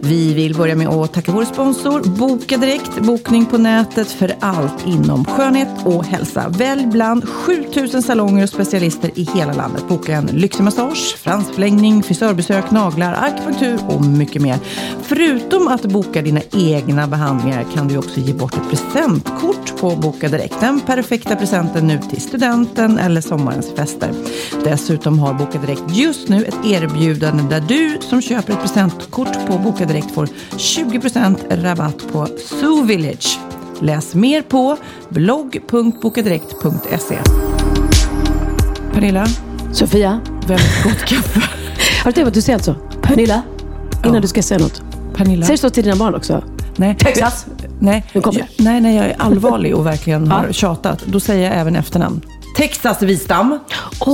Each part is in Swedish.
Vi vill börja med att tacka vår sponsor Boka Direkt. Bokning på nätet för allt inom skönhet och hälsa. Välj bland 7000 salonger och specialister i hela landet. Boka en lyxig massage, fransförlängning, frisörbesök, naglar, akupunktur och mycket mer. Förutom att boka dina egna behandlingar kan du också ge bort ett presentkort på Boka Direkt. Den perfekta presenten nu till studenten eller sommarens fester. Dessutom har Boka Direkt just nu ett erbjudande där du som köper ett presentkort på Boka Direkt får 20% rabatt på Zoo Village. Läs mer på blogg.bokadirekt.se. Pernilla, Sofia, väldigt gott kaffe. har du tänkt på att du säger alltså Pernilla innan Ja. du ska säga något? Pernilla. Säger du så till dina barn också? Nej. Texas. Nej, Nu kommer jag, nej, nej, jag är allvarlig och verkligen har tjatat. Då säger jag även efternamn. Texas Wistam,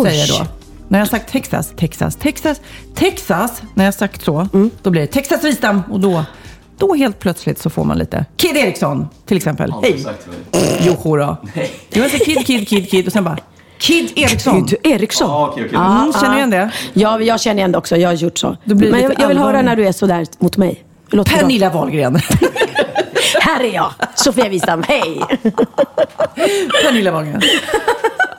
säger jag då. När jag har sagt Texas, Texas, Texas, Texas, när jag har sagt så, Mm. då blir det Texas Wistam och då, då helt plötsligt så får man lite Kid Eriksson till exempel. Hej! Jo, då. Jo, jag säger Kid, Kid, Kid, Kid och sen bara Kid Eriksson. Kid Eriksson. Ja, okej, okej. Mm, känner du igen det? Ja, jag känner igen det också. Jag har gjort så. Men jag, jag vill höra när du är sådär mot mig. Då? Pernilla Wahlgren. Här är jag, Sofia Wistam. Hej! Pernilla Wahlgren.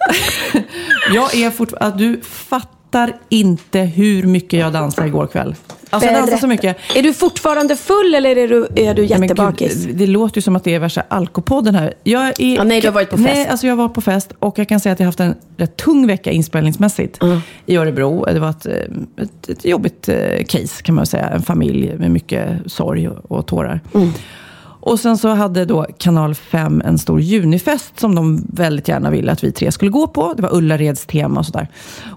jag är fortfarande... Du fattar inte hur mycket jag dansade igår kväll. Alltså jag dansade så mycket. Är du fortfarande full eller är du, är du jättebakis? gud, det låter ju som att det är värsta alkopodden här. Jag är, Ja, nej, du har varit på fest. Nej, alltså jag var på fest och jag kan säga att jag har haft en rätt tung vecka inspelningsmässigt i Örebro. Det var ett, eh, ett, ett jobbigt eh, case kan man säga. En familj med mycket sorg och, och tårar. Mm. Och sen så hade då Kanal 5 en stor junifest som de väldigt gärna ville att vi tre skulle gå på. Det var Ullareds tema och sådär.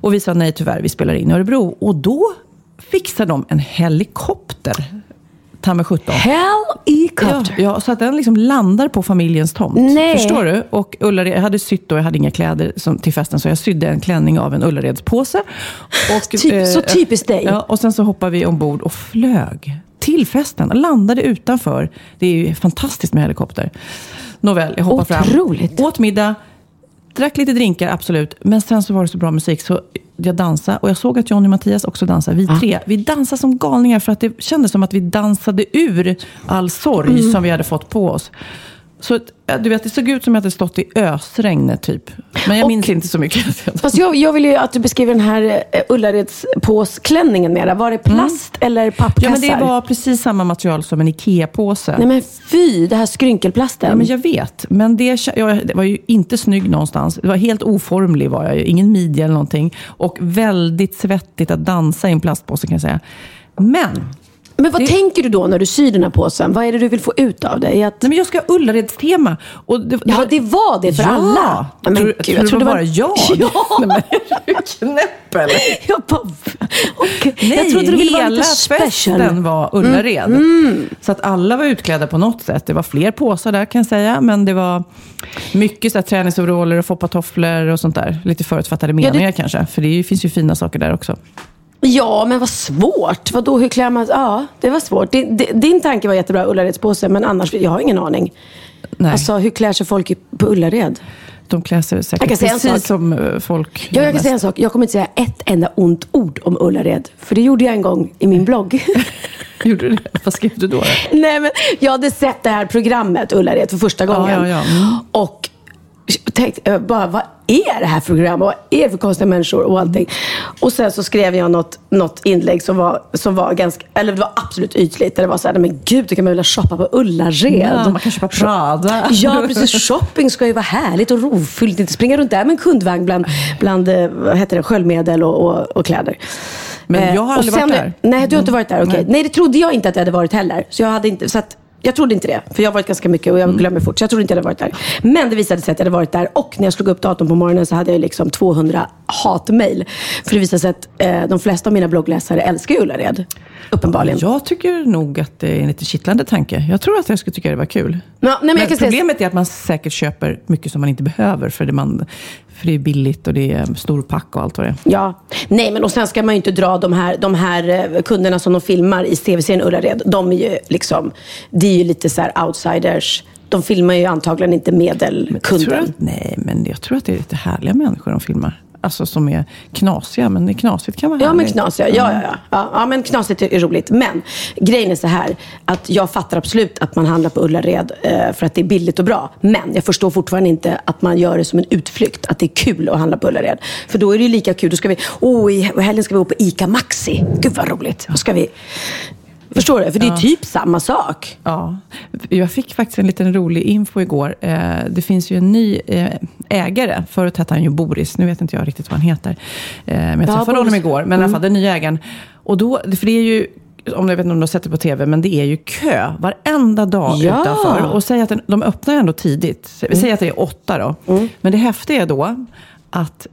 Och vi sa nej tyvärr, vi spelar in i Örebro. Och då fixade de en helikopter. Ta mig sjutton. Helicopter. Ja, ja, så att den liksom landar på familjens tomt. Nej. Förstår du? Och Ullared, jag hade sytt då, jag hade inga kläder som, till festen, så jag sydde en klänning av en Ullaredspåse. Och, Typ- så typiskt dig. Ja, och sen så hoppade vi ombord och flög till festen. Landade utanför. Det är ju fantastiskt med helikopter. Nåväl, jag hoppade Otroligt. fram. Åt middag. Drack lite drinkar, absolut. Men sen så var det så bra musik så jag dansade. Och jag såg att Johnny och Mattias också dansade. Vi tre. Vi dansade som galningar för att det kändes som att vi dansade ur all sorg Mm. som vi hade fått på oss. Så ja, du vet, det såg ut som att hade stått i ösregnet typ. Men jag Och- minns inte så mycket. Fast jag, jag vill ju att du beskriver den här eh, Ullareds påsklänningen mera. Var det plast eller pappkassar? Mm. Ja, men det var precis samma material som en IKEA-påse. Nej men fy, det här skrynkelplasten. Ja, men jag vet. Men det, jag, det var ju inte snygg någonstans. Det var helt oformlig var jag ju. Ingen midja eller någonting. Och väldigt svettigt att dansa i en plastpåse kan jag säga. Men, Men vad Det- tänker du då när du syr den här påsen? Vad är det du vill få ut av det? Att... nej, men jag ska ha Ullareds-tema. Och det, Ja, det var det för ja. alla. Men tror, gud, tror jag trodde det var det bara jag? Ja. Nej, men, är du knäpp eller? Jag bara... okej. Nej, jag trodde det ville vara hela lite special. festen var Ullared. Mm. Så att alla var utklädda på något sätt. Det var fler påsar där kan jag säga. Men det var mycket så här, träningsoveraller och foppatofflor och sånt där. Lite förutfattade det- meningar kanske. För det finns ju fina saker där också. Ja, men vad svårt. Vadå, hur klär man... Ja, det var svårt. Din, din- tanke var jättebra, Ullareds påse, men annars, jag har ingen aning. Nej, Alltså, hur klär sig folk på Ullared? de klär sig säkert Jag kan precis som eh, folk Ja, jag kan mest. säga en sak. Jag kommer inte säga ett enda ont ord om Ullared. För det gjorde jag en gång i min blogg. Gjorde du det? Vad skrev du då? Nej, men jag hade sett det här programmet, Ullared, för första gången. ja, ja. Mm. Och tänkte, jag bara, vad är det här för program? Vad är det för konstiga människor och allting? Och sen så skrev jag något, något inlägg som var, som var ganska, eller det var absolut ytligt. Där det var så här, men gud, du kan man vilja shoppa på Ullared. Ja, man kan köpa Prada. Ja, precis. Shopping ska ju vara härligt och rofyllt. Inte springa runt där med en kundvagn bland, bland eh, vad heter det, sköljmedel och, och, och kläder. Men Eh, jag har och aldrig sen- varit där. Nej, du har inte varit där. Okej. Nej. Nej. det trodde jag inte att jag hade varit heller. Så jag hade inte, så att, jag trodde inte det. För jag har varit ganska mycket och jag glömmer fort. Så jag trodde inte jag hade varit där. Men det visade sig att jag hade varit där. Och när jag slog upp datorn på morgonen så hade jag liksom 200 hatmejl. För det visade sig att eh, de flesta av mina bloggläsare älskar Ullared. Uppenbarligen. Jag tycker nog att det är en lite kittlande tanke. Jag tror att jag skulle tycka det var kul. Ja, nej, men jag kan säga- problemet är att man säkert köper mycket som man inte behöver. För det, man, för det är billigt och det är storpack och allt vad det är. Ja, nej men och sen ska man ju inte dra de här, de här eh, kunderna som de filmar i tv-serien Ullared. De är ju liksom, det är ju lite så här outsiders. De filmar ju antagligen inte Jag tror medelkunden. att, nej, men jag tror att det är lite härliga människor de filmar. Alltså som är knasiga, men knasigt kan vara Ja, men härligt. knasiga. Ja, ja, ja. ja, ja men knasigt är roligt. Men grejen är så här, att jag fattar absolut att man handlar på Ullared eh, för att det är billigt och bra. Men jag förstår fortfarande inte att man gör det som en utflykt. Att det är kul att handla på Ullared. För då är det ju lika kul. Då ska vi, oh, i helgen ska vi gå på ICA Maxi. Gud vad roligt. Då ska vi... Förstår du? För det är typ samma sak. Ja, jag fick faktiskt en liten rolig info igår. Eh, Det finns ju en ny eh, ägare. Förut hette han ju Boris. Nu vet inte jag riktigt vad han heter. Eh, Men jag Ja, träffade honom Boris. igår. Men i alla fall den nya ägaren. Och då, för det är ju, om jag vet inte om du har sett det på tv, men det är ju kö varenda dag Ja. utanför. Och säg att den, de öppnar ändå tidigt. Vi säger att det är åtta då. Men det häftiga är då att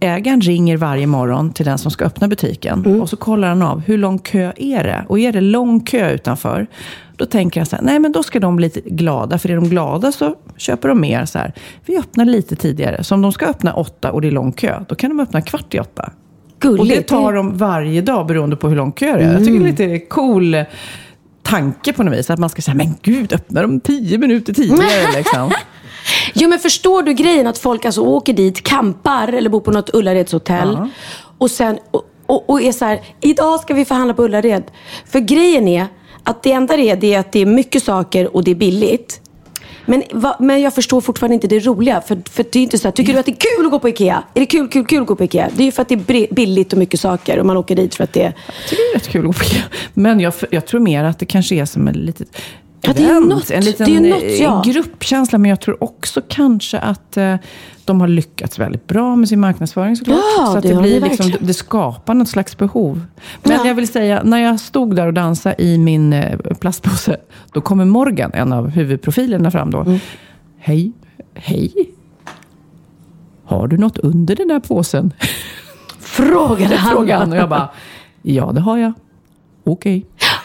Ägaren ringer varje morgon till den som ska öppna butiken och så kollar han av hur lång kö är det? Och är det lång kö utanför, då tänker han så här, nej men då ska de bli lite glada, för är de glada så köper de mer. Så här. Vi öppnar lite tidigare, så om de ska öppna åtta och det är lång kö, då kan de öppna kvart i åtta. Gulligt. Och det tar de varje dag beroende på hur lång kö det är. Jag tycker det är lite cool tanke på något vis. Att man ska säga, men gud, öppnar de tio minuter tidigare liksom? Jo, men förstår du grejen att folk alltså åker dit, campar eller bor på något Ullaredshotell och sen och, och, och är så här, idag ska vi förhandla på Ullared. För grejen är att det enda det är, det är att det är mycket saker och det är billigt. Men, va, men jag förstår fortfarande inte det roliga. För, för det är inte så här, tycker du att det är kul att gå på IKEA? Är det kul, kul, kul att gå på IKEA? Det är ju för att det är billigt och mycket saker och man åker dit för att det är... Jag tycker det är rätt kul att gå på Ikea. Men jag, jag tror mer att det kanske är som en litet Ja, det är något. en liten Det är något, eh, ja. gruppkänsla. Men jag tror också kanske att eh, de har lyckats väldigt bra med sin marknadsföring såklart. Ja, så att det det, blir liksom, det skapar något slags behov. Men Ja. jag vill säga, när jag stod där och dansade i min eh, plastpåse, då kommer Morgan, en av huvudprofilerna fram då. Mm. Hej, hej. Har du något under den där påsen? Frågade han. Frågade han och jag bara, ja det har jag. Okej. Så-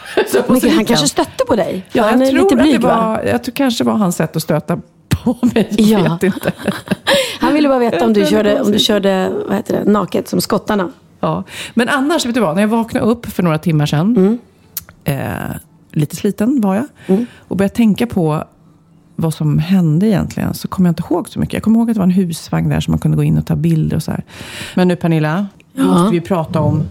Men så gud, han kanske stötte på dig? Ja, han jag är tror lite att det blyg va? var, jag tror kanske var hans sätt att stöta på mig. Jag Ja. vet inte. Han ville bara veta om du Jag körde, om du körde vad heter det, naket som skottarna. Ja. Men annars, vet du vad? När jag vaknade upp för några timmar sedan. Mm. Eh, lite sliten var jag. Och började tänka på vad som hände egentligen. Så kommer jag inte ihåg så mycket. Jag kommer ihåg att det var en husvagn där som man kunde gå in och ta bilder och så här. Men nu Pernilla, nu måste vi prata om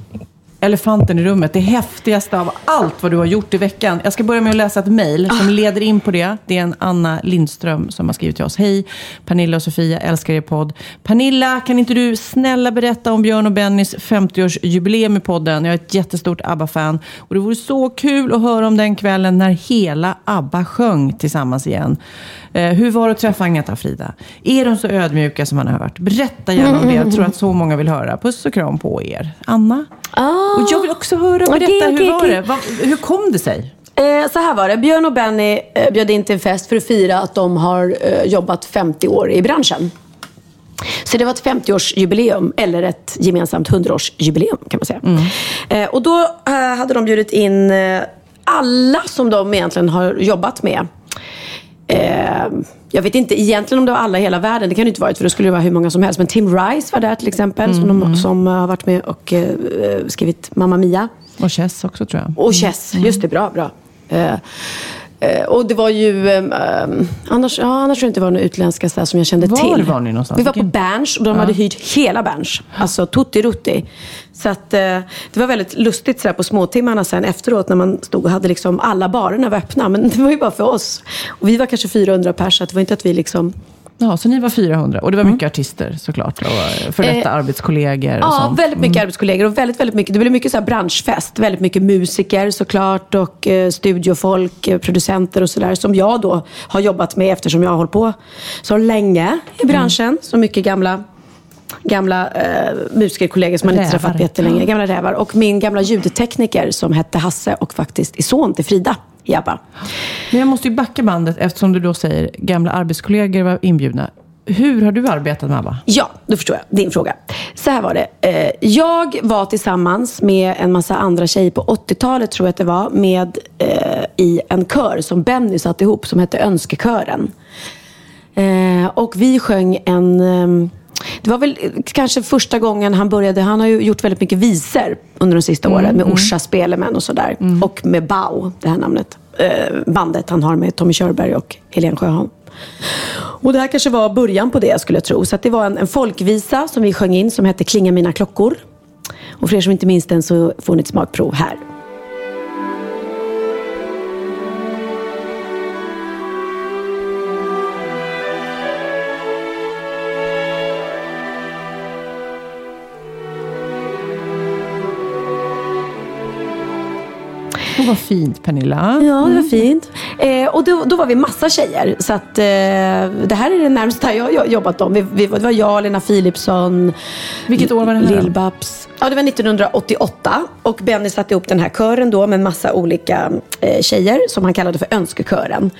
elefanten i rummet. Det häftigaste av allt vad du har gjort i veckan. Jag ska börja med att läsa ett mejl som leder in på det. Det är en Anna Lindström som har skrivit till oss. Hej, Pernilla och Sofia, älskar er podd. Pernilla, kan inte du snälla berätta om Björn och Bennys 50-årsjubileum i podden? Jag är ett jättestort ABBA-fan. Och det vore så kul att höra om den kvällen när hela ABBA sjöng tillsammans igen. Eh, hur var det att träffa Agneta och Frida? Är de så ödmjuka som man har hört? Berätta gärna om det. Jag tror att så många vill höra. Puss och kram på er. Anna? Och jag vill också höra, berätta, Okej, okej, hur var okej. det? Vad- hur kom det sig? Eh, så här var det. Björn och Benny eh, bjöd in till en fest för att fira att de har eh, jobbat 50 år i branschen. Så det var ett 50-årsjubileum, eller ett gemensamt 100-årsjubileum kan man säga. Eh, och då hade de bjudit in alla som de egentligen har jobbat med. Eh, jag vet inte egentligen om det var alla i hela världen. Det kan det inte varit för då skulle det vara hur många som helst. Men Tim Rice var där till exempel. Som, de, som eh, har varit med och eh, skrivit Mamma Mia. Och Chess också tror jag. Och Chess, just det. Bra, bra. Eh, eh, och det var ju... ehm, annars, ja, annars tror jag inte det var några utländska så här, som jag kände Var till. var ni någonstans? Vi var på Berns och de hade hyrt hela Berns. Alltså tutti rutti. Så att, eh, det var väldigt lustigt så här, på småtimmarna sen efteråt när man stod och hade liksom alla barerna var öppna. Men det var ju bara för oss. Och vi var kanske 400 pers så det var inte att vi liksom Ja, så ni var 400 och det var mycket artister såklart. Och för detta Eh, arbetskollegor och Ja, sånt. väldigt mycket arbetskollegor och väldigt, väldigt mycket, det blev mycket så här branschfest. Väldigt mycket musiker såklart och eh, studiofolk, eh, producenter och sådär som jag då har jobbat med eftersom jag har hållit på så länge i branschen. Så mycket gamla gamla eh, musikerkollegor som man inte Rävar. träffat på jättelänge. Gamla rävar. Och min gamla ljudtekniker som hette Hasse och faktiskt är son till Frida i ABBA. Men jag måste ju backa bandet eftersom du då säger gamla arbetskollegor var inbjudna. Hur har du arbetat med ABBA? Ja, då förstår jag. Din fråga. Så här var det. Eh, Jag var tillsammans med en massa andra tjejer på 80-talet, tror jag att det var, med eh, i en kör som Benny satte ihop som hette Önskekören. Eh, Och vi sjöng en... Det var väl kanske första gången han började. Han har ju gjort väldigt mycket visor under de sista åren med Orsa Spelemän och sådär. Och med Bau, det här namnet. Eh, bandet han har med Tommy Körberg och Helene Sjöholm. Och det här kanske var början på det skulle jag tro. Så att det var en, en folkvisa som vi sjöng in som hette Klinga mina klockor. Och för er som inte minns den så får ni ett smakprov här. Vad fint Pernilla. Ja, det var fint. Eh, och då, då var vi massa tjejer. Så att, eh, det här är det närmsta jag har jobbat om. Vi, vi, det var jag, Lena Philipsson, Vilket år var det här? Lill-Babs. Ja, det var 1988. Och Benny satte ihop den här kören då med en massa olika eh, tjejer som han kallade för Önskekören.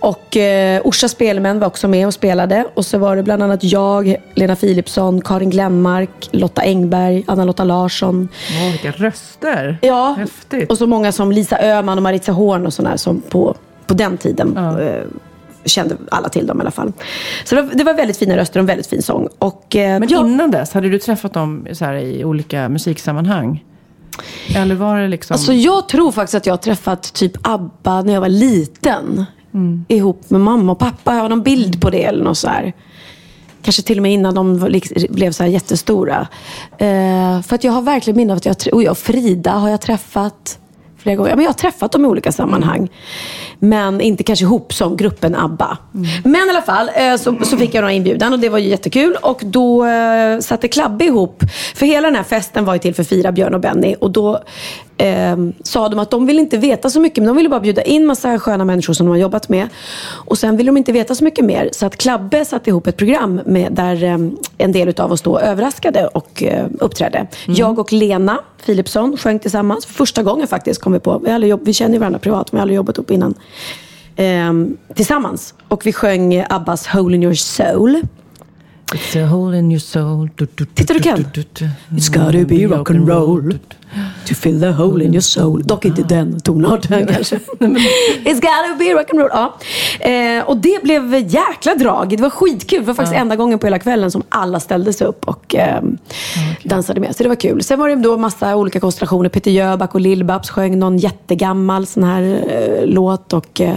Och eh, Orsa Spelmän var också med och spelade. Och så var det bland annat jag, Lena Philipsson, Karin Glenmark, Lotta Engberg, Anna-Lotta Larsson. Åh, vilka röster. Ja, Häftigt. och så många som Lisa Öhman och Maritza Horn och sådär som på, på den tiden eh, kände alla till dem i alla fall. Så det var, det var väldigt fina röster och en väldigt fin sång. Och, eh, Men ja, innan dess, hade du träffat dem så här, i olika musiksammanhang? Eller var det liksom... Alltså jag tror faktiskt att jag har träffat typ ABBA när jag var liten. Ihop med mamma och pappa. Jag har någon bild på det eller något så här. Kanske till och med innan de var- lik- blev så här jättestora. Eh, för att jag har verkligen minne av att jag, och jag Frida har jag träffat flera gånger. Men jag har träffat dem i olika sammanhang. Men inte kanske ihop som gruppen ABBA. Men i alla fall eh, så, så fick jag några inbjudan och det var ju jättekul. Och då eh, satte Klabbe ihop, för hela den här festen var ju till för fyra Björn och Benny. Och då eh, sa de att de ville inte veta så mycket, men de ville bara bjuda in massa sköna människor som de har jobbat med. Och sen ville de inte veta så mycket mer. Så att Klabbe satte ihop ett program med, där eh, en del av oss då överraskade och eh, uppträdde. Jag och Lena Philipsson sjöng tillsammans. För första gången faktiskt kom vi på. Vi, jobb, vi känner ju varandra privat, men vi har aldrig jobbat ihop innan. Ehm, tillsammans. Och vi sjöng Abbas Hole in your soul. It's a hole in your soul. Du, du, du, Titta, du kan. It's gotta be rock and roll to fill the hole in your soul. Dock inte den tonarten kanske. It's gotta be rock and roll. Ja. Eh, och det blev jäkla drag. Det var skitkul. Det var faktiskt enda gången på hela kvällen som alla ställde sig upp och eh, dansade med. Så det var kul. Sen var det då massa olika konstellationer. Peter Jöback och Lill-Babs sjöng någon jättegammal sån här eh, låt. Och eh,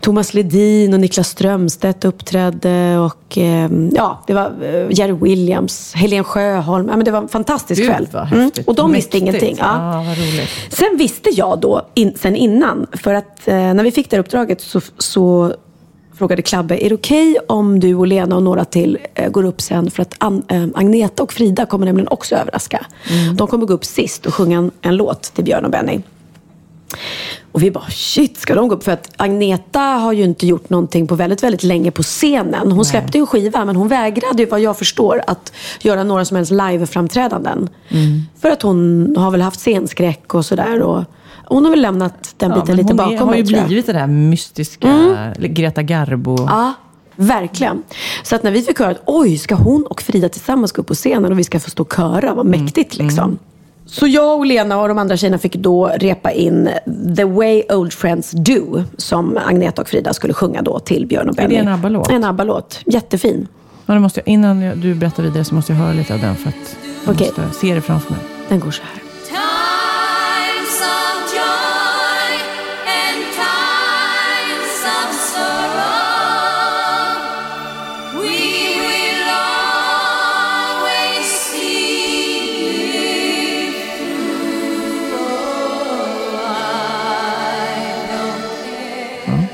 Thomas Ledin och Niklas Strömstedt uppträdde. Och eh, ja, det var eh, Jerry Williams, Helen Sjöholm. Ja, men det var en fantastisk Gud, kväll. häftigt. Och de visste Mäktigt. ingenting. Ja. Roligt. Sen visste jag då, in, sen innan, för att eh, när vi fick det här uppdraget så, så frågade Klabbe, är det okej om du och Lena och några till eh, går upp sen? För att An, eh, Agneta och Frida kommer nämligen också överraska. De kommer gå upp sist och sjunga en, en låt till Björn och Benny. Och vi bara, shit, ska de gå upp? För att Agneta har ju inte gjort någonting på väldigt, väldigt länge på scenen. Hon släppte ju en skiva, men hon vägrade ju, vad jag förstår, att göra några som helst live-framträdanden. För att hon har väl haft scenskräck och sådär. Och hon har väl lämnat den Ja, biten men lite hon är, bakom har ju mig, blivit det där mystiska Greta Garbo. Ja, verkligen. Så att när vi fick höra att oj, ska hon och Frida tillsammans gå upp på scenen och vi ska få stå och köra, vad mäktigt liksom. Så jag och Lena och de andra tjejerna fick då repa in The Way Old Friends Do som Agneta och Frida skulle sjunga då till Björn och Är Benny. det en ABBA-låt? En ABBA-låt. Jättefin. Ja, det måste jag, innan du berättar vidare så måste jag höra lite av den för att jag Okej. måste se det framför mig. Den går så här.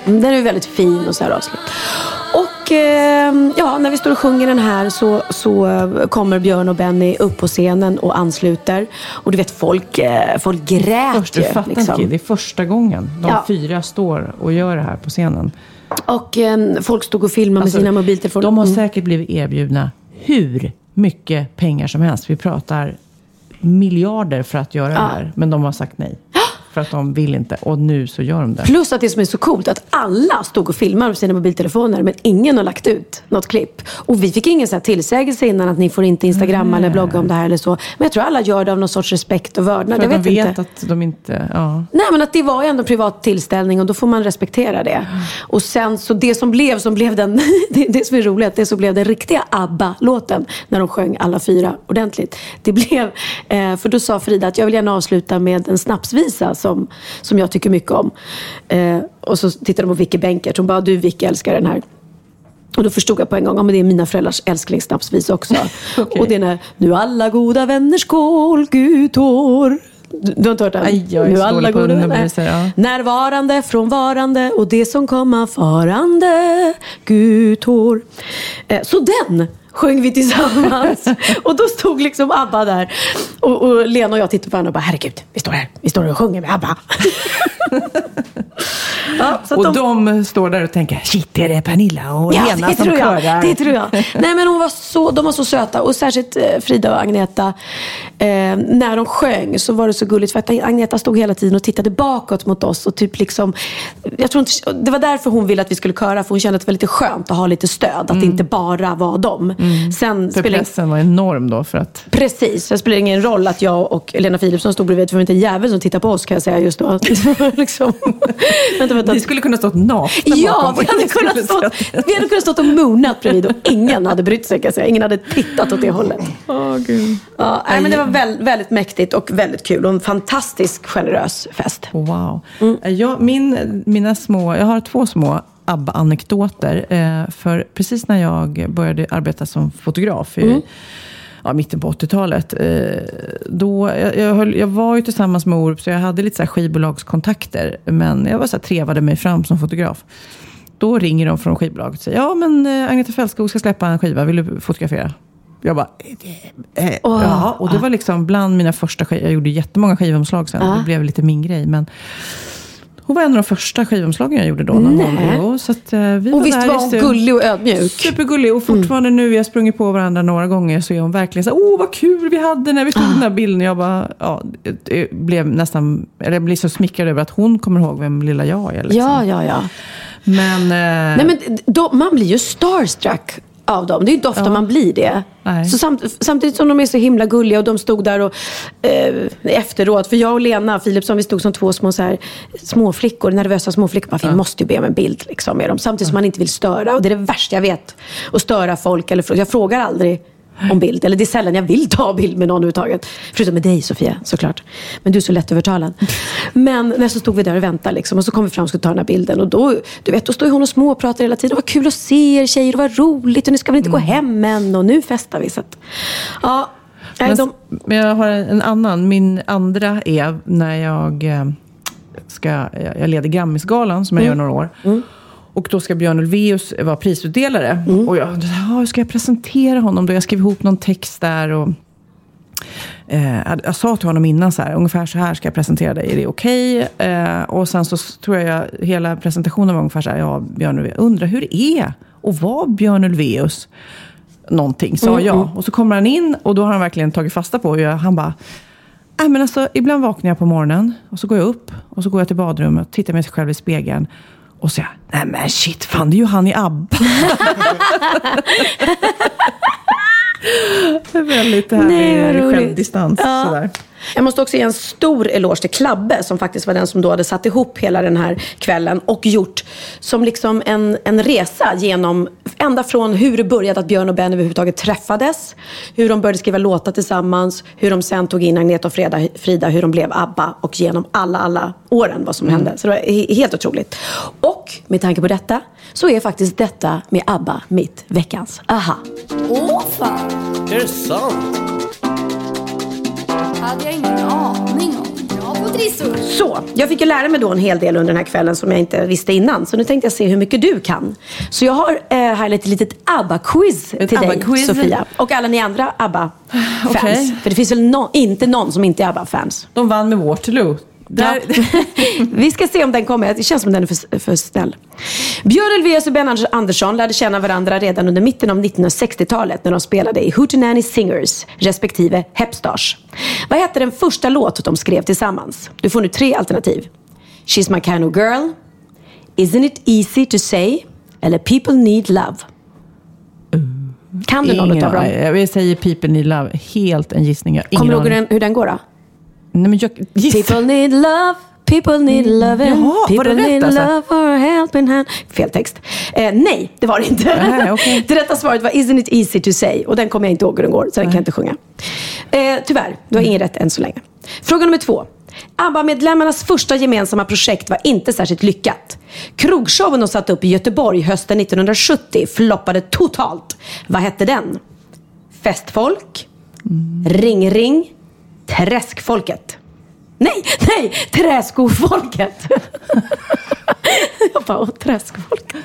Den är väldigt fin och så här avslut. Och och eh, ja, när vi står och sjunger den här så, så eh, kommer Björn och Benny upp på scenen och ansluter. Och du vet, folk, eh, folk grät Först, du ju. fattar liksom. inte, det är första gången de Ja. fyra står och gör det här på scenen. Och eh, folk stod och filmade Alltså, med sina mobiltelefoner. De har Mm. säkert blivit erbjudna hur mycket pengar som helst. Vi pratar miljarder för att göra det här. Men de har sagt nej. För att de vill inte. Och nu så gör de det. Plus att det som är så coolt att alla stod och filmade med sina mobiltelefoner men ingen har lagt ut något klipp. Och vi fick ingen så här tillsägelse innan att ni får inte instagramma eller blogga om det här eller så. Men jag tror alla gör det av någon sorts respekt och vördnad. Jag att de vet, vet inte. att de inte... Ja. Nej men att det var ju ändå en privat tillställning och då får man respektera det. Och sen så det som blev, som blev den, det, det som är roligt, det som blev den riktiga ABBA-låten när de sjöng alla fyra ordentligt. Det blev, eh, för då sa Frida att jag vill gärna avsluta med en snapsvisa som, som jag tycker mycket om. Eh, och så tittade de på Vicky Bänkert, hon bara du Vicky älskar den här. Och då förstod jag på en gång, ja men det är mina föräldrars älsklingssnapsvisa också. Och det är när, nu alla goda vänner skål, Gudtår. Du, du har inte hört den? Aj, jag är nu alla goda vänner. ja. Närvarande, frånvarande och det som komma farande, Gudtår. Eh, så den sjöng vi tillsammans. och då stod liksom ABBA där. Och, och Lena och jag tittade på varandra och bara, herregud, vi står här. Vi står och sjunger med ABBA. ja, Och de... står där och tänker, shit, är det Pernilla och Ja, Lena det som tror, körar? jag, det tror jag. Nej, men hon var så, de var så söta. Och särskilt eh, Frida och Agneta. Eh, när de sjöng så var det så gulligt. För att Agneta stod hela tiden och tittade bakåt mot oss. Och typ liksom, jag tror inte, det var därför hon ville att vi skulle köra. För hon kände att det var lite skönt att ha lite stöd. Att det inte bara var dem. Sen Mm. För spelar pressen var enorm då för att... Precis, det spelar ingen roll att jag och Lena Philipsson stod bredvid. För det var inte en jävel som tittade på oss kan jag säga just då. liksom. vänta, vänta. Ni skulle kunna stått nakna Ja, vi hade, kunnat stå, vi hade kunnat stått och moonat bredvid och ingen hade brytt sig. Kan jag säga. Ingen hade tittat åt det hållet. Åh, gud. Ja, nej, men det var väl, väldigt mäktigt och väldigt kul och en fantastisk generös fest. Wow. Mm. Jag, min, mina små, jag har två små ABBA-anekdoter. Eh, för precis när jag började arbeta som fotograf i Mm. ja, mitten på 80-talet. Eh, då, jag, jag, höll, jag var ju tillsammans med Orup, så jag hade lite så skivbolagskontakter. Men jag var så här, trevade mig fram som fotograf. Då ringer de från skivbolaget och säger, ja men eh, Agneta Fältskog ska släppa en skiva, vill du fotografera? Jag bara, eh, Åh, ja. Och det var liksom bland mina första skivor. Jag gjorde jättemånga skivomslag sen. Det blev lite min grej. Men hon var en av de första skivomslagen jag gjorde då. Nej. jo, så att, eh, vi Och visst där var hon gullig och ödmjuk? Supergullig. Och fortfarande nu, vi har sprungit på varandra några gånger, så är hon verkligen så åh vad kul vi hade när vi tog den här bilden. Jag bara, ja, blev nästan, eller jag blir så smickrad över att hon kommer ihåg vem lilla jag är. Liksom. Ja, ja, ja. Men, eh, Nej, men då, man blir ju starstruck av dem. Det är inte ofta man blir det. Nej. Så samt, samtidigt som de är så himla gulliga och de stod där och eh, efteråt. För jag och Lena Philipsson, vi stod som två små, så här, små flickor, nervösa små flickor. Bara, Vi måste ju be om en bild liksom, med dem. Samtidigt som man inte vill störa. Och det är det värsta jag vet. Att störa folk. Eller, jag frågar aldrig om bild. Eller det är sällan jag vill ta bild med någon överhuvudtaget. Förutom med dig Sofia, såklart. Men du är så lättövertalad. Men när så stod vi där och väntade liksom, och så kom vi fram och skulle ta den här bilden. Och då, du vet, då står hon och småpratar hela tiden. Vad kul att se er tjejer, var roligt och ni ska väl inte gå hem än. Och nu festar vi. Så att, ja, men, de, men jag har en annan. Min andra är när jag eh, ska, jag leder Grammisgalan som jag Mm. gör några år. Och då ska Björn Ulvaeus vara prisutdelare. Mm. Och jag, ja, hur ska jag presentera honom då? Jag skrev ihop någon text där. Och, eh, jag- jag sa till honom innan så här, ungefär så här ska jag presentera dig, är det okej? Eh, och sen så tror jag hela presentationen var ungefär så här, ja Björn Ulvaeus, undrar hur det är att vara Björn Ulvaeus? Någonting, sa jag. Och så kommer han in och då har han verkligen tagit fasta på hur jag, han bara, Nej, men alltså, ibland vaknar jag på morgonen och så går jag upp och så går jag till badrummet och tittar mig själv i spegeln. Och säger nej men shit, fan det är ju han i ABBA. det är väldigt härlig roligt. självdistans. Ja. Sådär. Jag måste också ge en stor eloge till Klabbe som faktiskt var den som då hade satt ihop hela den här kvällen och gjort som liksom en, en resa genom ända från hur det började att Björn och Ben överhuvudtaget träffades, hur de började skriva låtar tillsammans, hur de sen tog in Agneta och Frida, Frida hur de blev ABBA och genom alla, alla åren vad som hände. Så det var he- helt otroligt. Och med tanke på detta så är faktiskt detta med ABBA mitt veckans aha. Åh fan, Är det sant? Hade jag ingen aning om. Jag får trissa Så, jag fick ju lära mig då en hel del under den här kvällen som jag inte visste innan. Så nu tänkte jag se hur mycket du kan. Så jag har eh, här ett litet ABBA-quiz till dig, ABBA-quiz. Sofia. Och alla ni andra ABBA-fans. Okej. För det finns väl nå- inte någon som inte är ABBA-fans. De vann med Waterloo. Där, Ja. Vi ska se om den kommer. Det känns som den är för, för snäll. Björn Ulvaeus och Ben Andersson lärde känna varandra redan under mitten av 1960-talet när de spelade i Hootenanny Singers respektive Hepstars. Vad hette den första låt de skrev tillsammans? Du får nu tre alternativ. She's my kind of girl, Isn't it easy to say eller People need love. Kan du någon av dem? jag säger People Need Love. Helt en gissning. Kommer du ihåg hur aning. den, hur den går då? Nej, men jag. People need love, people need love, Jaha, var people det rätt need alltså? love for a helping hand. Fel text. Eh, nej, det var det inte. Nej, okej. det rätta svaret var Isn't it easy to say? Och den kommer jag inte ihåg hur den går, så den kan jag inte sjunga. Eh, tyvärr, du har ingen rätt än så länge. Fråga nummer två. ABBA-medlemmarnas första gemensamma projekt var inte särskilt lyckat. Krogshowen de satte upp i Göteborg hösten 1970 floppade totalt. Vad hette den? Festfolk? Ring Ring? Träskfolket? Nej, nej! Träskofolket! jag bara, åh, träskofolket.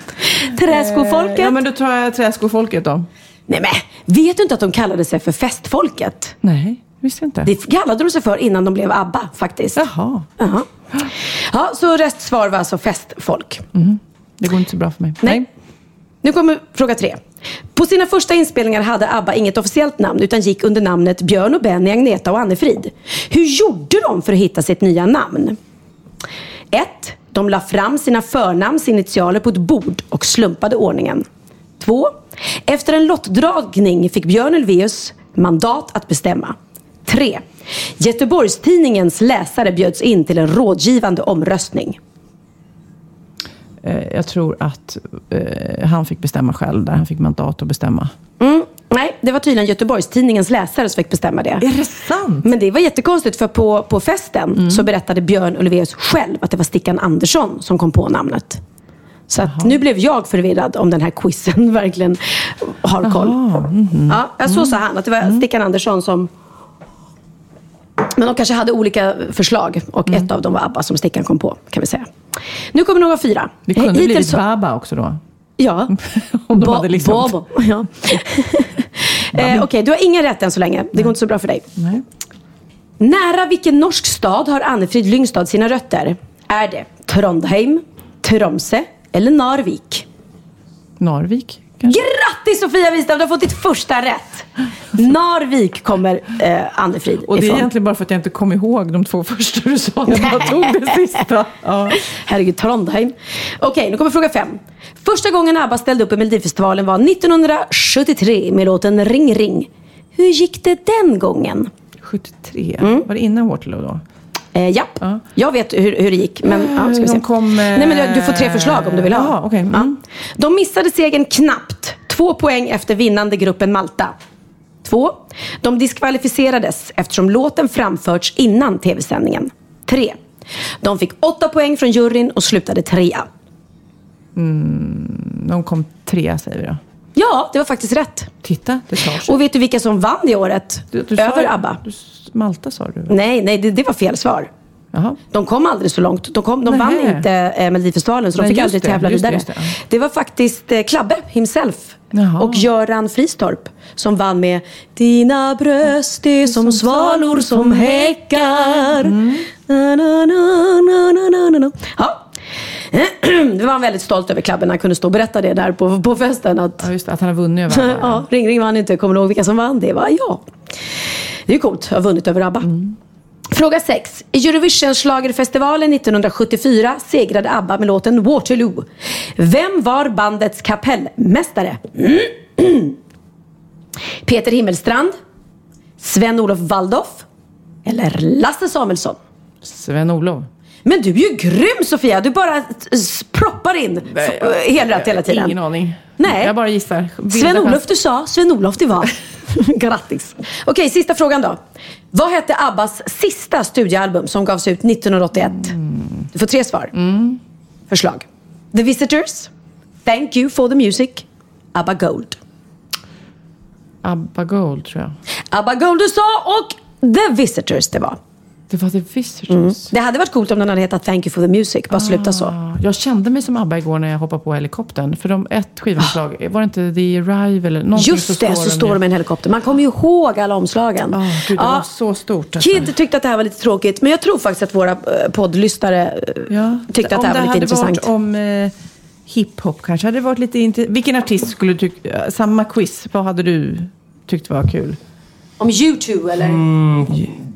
Träskofolket? Ja, men då tar jag Träskofolket då. Nej men, vet du inte att de kallade sig för Festfolket? Nej, visste inte. Det kallade de sig för innan de blev ABBA faktiskt. Jaha, Jaha. Ja, så restsvar var alltså festfolk. det går inte så bra för mig. Nej. Nu kommer fråga tre. På sina första inspelningar hade ABBA inget officiellt namn utan gick under namnet Björn och Benny, Agneta och Annefrid. Hur gjorde de för att hitta sitt nya namn? 1. De la fram sina förnamns initialer på ett bord och slumpade ordningen. 2. Efter en lottdragning fick Björn Ulvaeus mandat att bestämma. 3. Göteborgstidningens läsare bjöds in till en rådgivande omröstning. Eh, Jag tror att eh, han fick bestämma själv, där han fick mandat att bestämma. Mm, nej, det var tydligen Göteborgstidningens läsare som fick bestämma det. Är det sant? Men det var jättekonstigt för på, på festen så berättade Björn Ulvaeus själv att det var Stickan Andersson som kom på namnet. Så att nu blev jag förvirrad om den här quizen verkligen har koll. Ja, ja, så sa han, att det var Stickan Andersson som... Men de kanske hade olika förslag och ett av dem var ABBA som Stickan kom på, kan vi säga. Nu kommer några fyra. Det kunde Hittills blivit Baba också då. Ja. Om de Ba- hade liksom... Bobo. Ja. eh, Okej, du har ingen rätt än så länge. Det går inte så bra för dig. Nej. Nära vilken norsk stad har Annefrid Lyngstad sina rötter? Är det Trondheim, Tromsö eller Narvik? Narvik kanske? Grattis Sofia Wistam, du har fått ditt första rätt! Narvik kommer eh, Annefrid Och det är ifrån. egentligen bara för att jag inte kom ihåg de två första du sa. Jag bara tog det sista. Ja. Herregud, Trondheim. Okej, nu kommer fråga fem. Första gången ABBA ställde upp i Melodifestivalen var 1973 med låten Ring Ring. Hur gick det den gången? 73. Mm. Var det innan Waterloo då? Eh, Ja. jag vet hur, hur det gick. Men, ja, ska vi se. kom, eh, Nej, men du- du får tre förslag om du vill ha. Jaha, okej. Mm. Ja. De missade segern knappt. Två poäng efter vinnande gruppen Malta. Två. De diskvalificerades eftersom låten framförts innan tv-sändningen. Tre. De fick åtta poäng från juryn och slutade trea. De kom tre säger vi då. Ja, det var faktiskt rätt. Titta, det tar sig. Och vet du vilka som vann det året? Du- du sa Över ju- ABBA? Du, Malta sa du? Nej, nej, det, det var fel svar. Jaha. De kom aldrig så långt. De, kom, de vann inte eh, Melodifestivalen så de Nej, fick aldrig det, tävla det, vidare. Det, det, ja. var faktiskt eh, Klabbe himself Jaha. och Göran Fristorp som vann med Dina bröst är som svalor som häckar. Mm. Na, na, na. Ja. Det var han väldigt stolt över Klabbe när han kunde stå och berätta det där på, på festen. Att, Ja, just det, att han har vunnit över alla. ja, Ring Ring vann inte. Kommer du ihåg vilka som vann? Det var jag. Det är coolt att ha vunnit över ABBA. Fråga 6. I Eurovision-schlagerfestivalen 1974 segrade ABBA med låten Waterloo. Vem var bandets kapellmästare? Peter Himmelstrand? Sven-Olof Waldorf? Eller Lasse Samuelsson? Sven-Olof. Men du är ju grym Sofia! Du bara proppar in f- helrätt hela tiden. Ingen aning. Nej. Jag bara gissar. Sven-Olof du sa, Sven-Olof det var. Grattis. Okej, sista frågan då. Vad hette Abbas sista studioalbum som gavs ut 1981? Du får tre svar. Förslag. The Visitors, Thank You for the Music, ABBA Gold. Abba Gold tror jag. ABBA Gold du sa och The Visitors det var. Det var The Visitors. Det hade varit coolt om den hade hetat Thank you for the music. Bara sluta så. Ah, Jag kände mig som ABBA igår när jag hoppade på helikoptern. För de ett skivomslag, var det inte The Arrive eller någonting? Just det, så står de med en helikopter. Man kommer ju ihåg alla omslagen. Oh, gud, det var så stort. alltså. Kid tyckte att det här var lite tråkigt, men jag tror faktiskt att våra eh, poddlyssnare eh, Ja. tyckte att det här var lite intressant. Om eh, hiphop kanske, hade varit lite intressant. Vilken artist skulle du tycka, samma quiz, vad hade du tyckt var kul? Om U2 eller? Mm.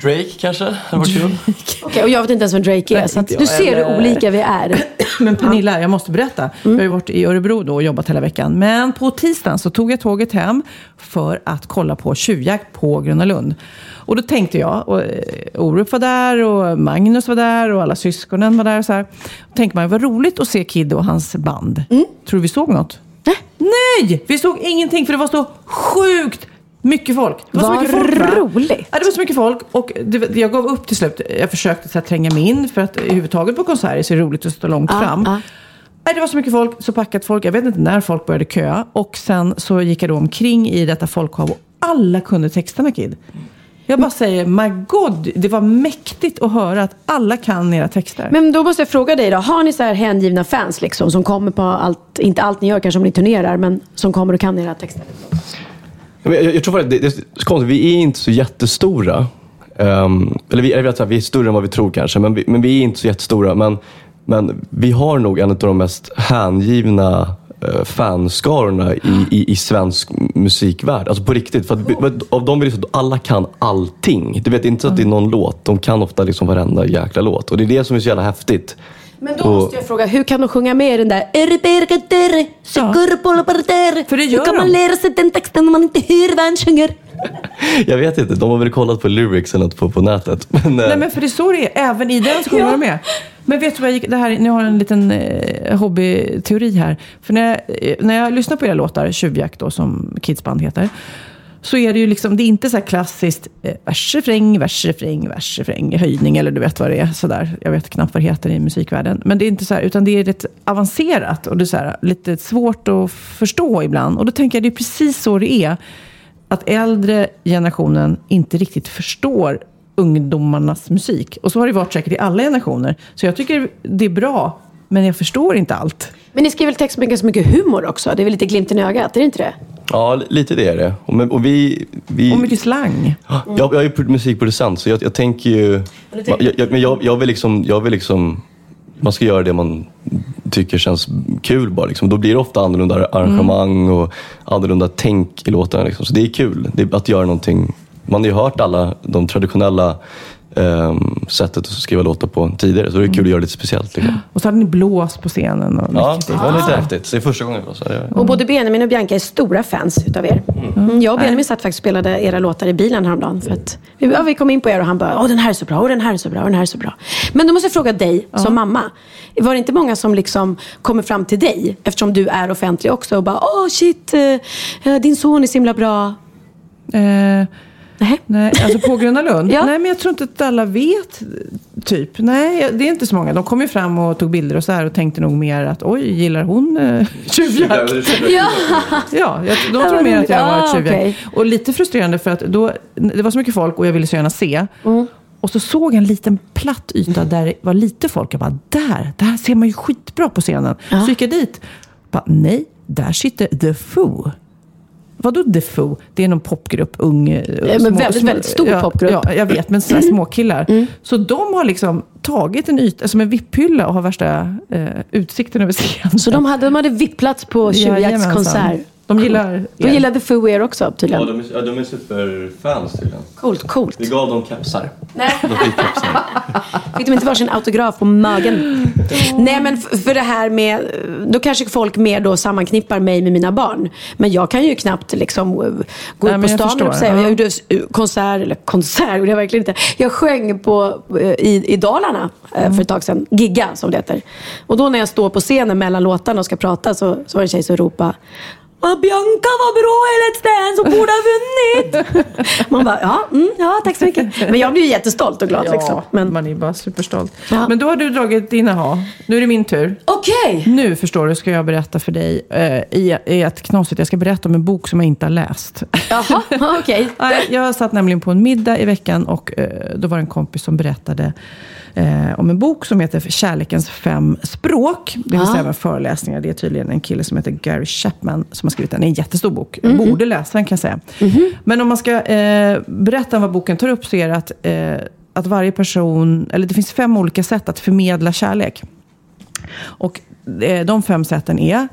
Drake kanske? Hade varit kul. Okej, och jag vet inte ens vem Drake är. Nej, Så att inte du jag ser hur olika vi är. Men Pernilla, jag måste berätta. Jag har ju varit i Örebro då och jobbat hela veckan. Men på tisdagen så tog jag tåget hem för att kolla på tjuvjakt på Gröna Lund. Och då tänkte jag, och eh, Orup var där och Magnus var där och alla syskonen var där. Och så här. Då tänkte man, vad roligt att se Kid och hans band. Tror du vi såg något? Nej! Vi såg ingenting för det var så sjukt mycket folk. Det var så Vad mycket folk, va? roligt. Ja, det var så mycket folk och det, jag gav upp till slut. Jag försökte så här, tränga mig in för att överhuvudtaget på konserter så är det roligt att stå långt Ja, fram. ja. Nej, det var så mycket folk, så packat folk. Jag vet inte när folk började köa. Och sen så gick jag då omkring i detta folkhav och alla kunde texterna Kid. Jag bara säger, my god, det var mäktigt att höra att alla kan era texter. Men då måste jag fråga dig då. Har ni så här hängivna fans liksom som kommer på allt, inte allt ni gör kanske om ni turnerar, men som kommer och kan era texter? Jag, jag tror faktiskt, det, det är konstigt, vi är inte så jättestora. Um, eller vi, jag vet, vi är större än vad vi tror kanske, men vi, men vi är inte så jättestora. Men, men vi har nog en av de mest hängivna uh, fanskarorna i, i, i svensk musikvärld. Alltså på riktigt. För att, vi- av dem vill liksom, alla kan allting. Du vet inte så att det är någon låt, de kan ofta liksom varenda jäkla låt. Och det är det som är så jävla häftigt. Men då Och- måste jag fråga, hur kan de sjunga med i den där För det gör Hur kan man de. lära sig den texten om man inte hör vad han sjunger? Jag vet inte, de har väl kollat på lyrics eller något på, på nätet. Men, eh, Nej men för det är så det är, även i den så kommer Ja. de med. Men vet du vad jag gick, det här, nu har jag en liten eh, hobbyteori här. För när jag, eh, när jag lyssnar på era låtar, Tjuvjakt då som Kidsband heter. Så är det ju liksom, det är inte så här klassiskt eh, vers, refräng, vers, refräng, vers, refräng, höjning eller du vet vad det är. Sådär. Jag vet knappt vad det heter i musikvärlden. Men det är inte så här, utan det är rätt avancerat och det är så här, lite svårt att förstå ibland. Och då tänker jag, det är precis så det är. Att äldre generationen inte riktigt förstår ungdomarnas musik. Och så har det varit säkert i alla generationer. Så jag tycker det är bra, men jag förstår inte allt. Men ni skriver väl text med ganska mycket humor också? Det är väl lite glimten i ögat, är det inte det? Ja, lite det är det. Och, men, och vi, vi, Och mycket slang. jag, jag är ju musikproducent så jag, jag tänker ju... Jag, jag, men jag, jag, vill liksom, jag vill liksom... Man ska göra det man tycker känns kul bara. Liksom. Då blir det ofta annorlunda arrangemang och annorlunda tänk i låtarna. Liksom. Så det är kul det är att göra någonting. Man har ju hört alla de traditionella ehm, sättet att skriva låtar på tidigare. Så det är kul att göra lite speciellt. Liksom. Och så hade ni blås på scenen. Och Ja, det var lite häftigt. Så det är första gången för oss. Ja, det- Och både Benjamin och Bianca är stora fans utav er. Mm, jag och Benjamin satt faktiskt och spelade era låtar i bilen häromdagen. För att, vi- ja, vi kom in på er och han bara, åh den här är så bra, och den här är så bra, och den här är så bra. Men då måste jag fråga dig som mamma. Var det inte många som liksom kommer fram till dig, eftersom du är offentlig också, och bara, åh shit, eh, eh, din son är så himla bra. Eh, Nej. nej, alltså på Gröna Lund? Ja. Nej, men jag tror inte att alla vet. Typ. Nej, det är inte så många. De kom ju fram och tog bilder och så här och tänkte nog mer att oj, gillar hon eh, tjuvjakt? Ja. Ja, jag, de Ja, tror mer att jag har ah, tjuvjakt. okej. Och lite frustrerande för att då, det var så mycket folk och jag ville så gärna se. Mm. Och så såg jag en liten platt yta där det var lite folk. Jag bara, där, där ser man ju skitbra på scenen. Så gick jag dit. Bara, nej, där sitter The Foo. Vadå The Foo? Det är någon popgrupp, ung. eh, men väldigt, väldigt stor ja, popgrupp. Mm. Ja, jag vet, men sådana småkillar. Så de har liksom tagit en yta, som en vipphylla och har värsta eh, utsikten över scenen. Så de hade, de hade VIP-plats på tjuvjaktskonsert. Jajamensan. De gillar er. gillade Foo också tydligen. Ja, de är, ja, de är superfans tydligen. Coolt, coolt. Vi gav dem kepsar. Nej. De fick kepsar. Fick de inte varsin autograf på magen? Nej men för det här med, då kanske folk mer då sammanknippar mig med mina barn. Men jag kan ju knappt liksom eh, gå Nej, ut på jag stan förstår. och säga. Ja. Jag gjorde eh, konsert, eller konsert gjorde jag verkligen inte. Jag sjöng på, eh, i, i Dalarna eh, för ett tag sedan. Gigga som det heter. Och då när jag står på scenen mellan låtarna och ska prata så, så var det en tjej som ropade Ah, Bianca var bra i Let's Dance och borde ha vunnit. Man bara, ja, mm, ja tack så mycket. Men jag blir ju jättestolt och glad liksom. Men man är bara superstolt. Ja. Men då har du dragit dina ha. Nu är det min tur. okej. Nu förstår du ska jag berätta för dig eh, i, i ett knasigt. Jag ska berätta om en bok som jag inte har läst. Jaha, okej. Nej, Jag satt nämligen på en middag i veckan och eh, då var det en kompis som berättade eh, om en bok som heter Kärlekens fem språk. Det vill Ah. säga även föreläsningar. Det är tydligen en kille som heter Gary Chapman som har skrivit den. Det är en jättestor bok. Mhm. Jag borde läsa den kan jag säga. Men om man ska eh, berätta om vad boken tar upp så är det att, eh, att varje person, eller det finns fem olika sätt att förmedla kärlek. Och eh, de fem sätten är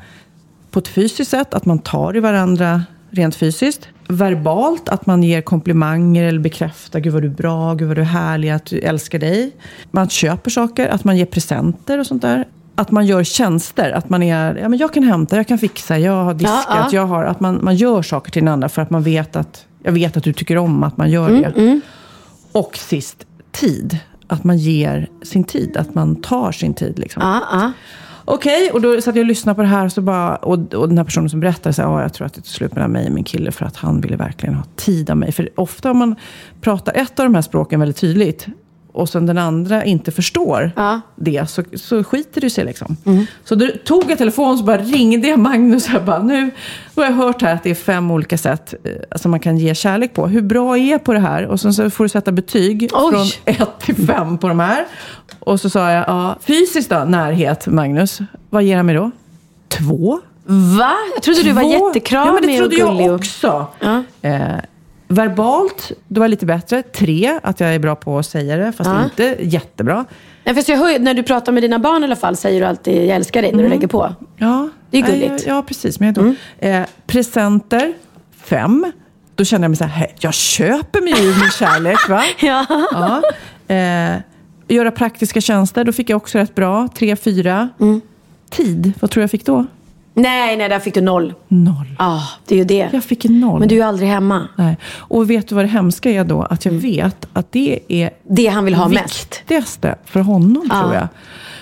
på ett fysiskt sätt, att man tar i varandra rent fysiskt. Verbalt, att man ger komplimanger eller bekräftar, gud vad du är bra, gud vad du är härlig, att du älskar dig. Man köper saker, att man ger presenter och sånt där. Att man gör tjänster, att man är, ja men jag kan hämta, jag kan fixa, jag har diskat, Ja, ja. jag har, att man, man gör saker till den andra för att man vet att, jag vet att du tycker om att man gör det. Och sist, tid. Att man ger sin tid, att man tar sin tid. Liksom. Ja, Okej, Okej, och då satt jag och lyssnade på det här och, så bara, och, och den här personen som berättade sa ja, jag tror att det tog slut mellan mig och min kille för att han ville verkligen ha tid av mig. För ofta om man pratar ett av de här språken väldigt tydligt och sen den andra inte förstår Ja. det, så, så skiter det sig liksom. Så då tog jag telefonen och bara ringde jag Magnus och jag bara, nu, har jag hört här att det är fem olika sätt eh, som man kan ge kärlek på. Hur bra är jag på det här? Och sen så får du sätta betyg Oj. från ett till fem på de här. Och så sa jag, ja, fysiskt då, närhet, Magnus. Vad ger han mig då? Två? Va? Jag trodde du var Två? jättekramig Ja, men det och trodde gullig. jag och- också. Ja. Eh, verbalt, det var lite bättre. Tre, att jag är bra på att säga det, fast Ja. inte jättebra. Nej, fast jag hör, när du pratar med dina barn i alla fall säger du alltid jag älskar dig när du lägger på. Ja, Det är gulligt. Mm. Ja, precis. Men jag då, eh, presenter, fem. Då kände jag mig så här, "Hej, jag köper mig ur min kärlek. Va? Ja. Ja. Eh, göra praktiska tjänster, då fick jag också rätt bra. Tre, fyra. Mm. Tid, vad tror jag fick då? Nej, nej, där fick du noll. Noll. Ja, det är ju det. Jag fick noll. Men du är ju aldrig hemma. Nej. Och vet du vad det hemska är då? Att jag vet att det är Det han vill ha mest. viktigaste för honom, Ja. tror jag.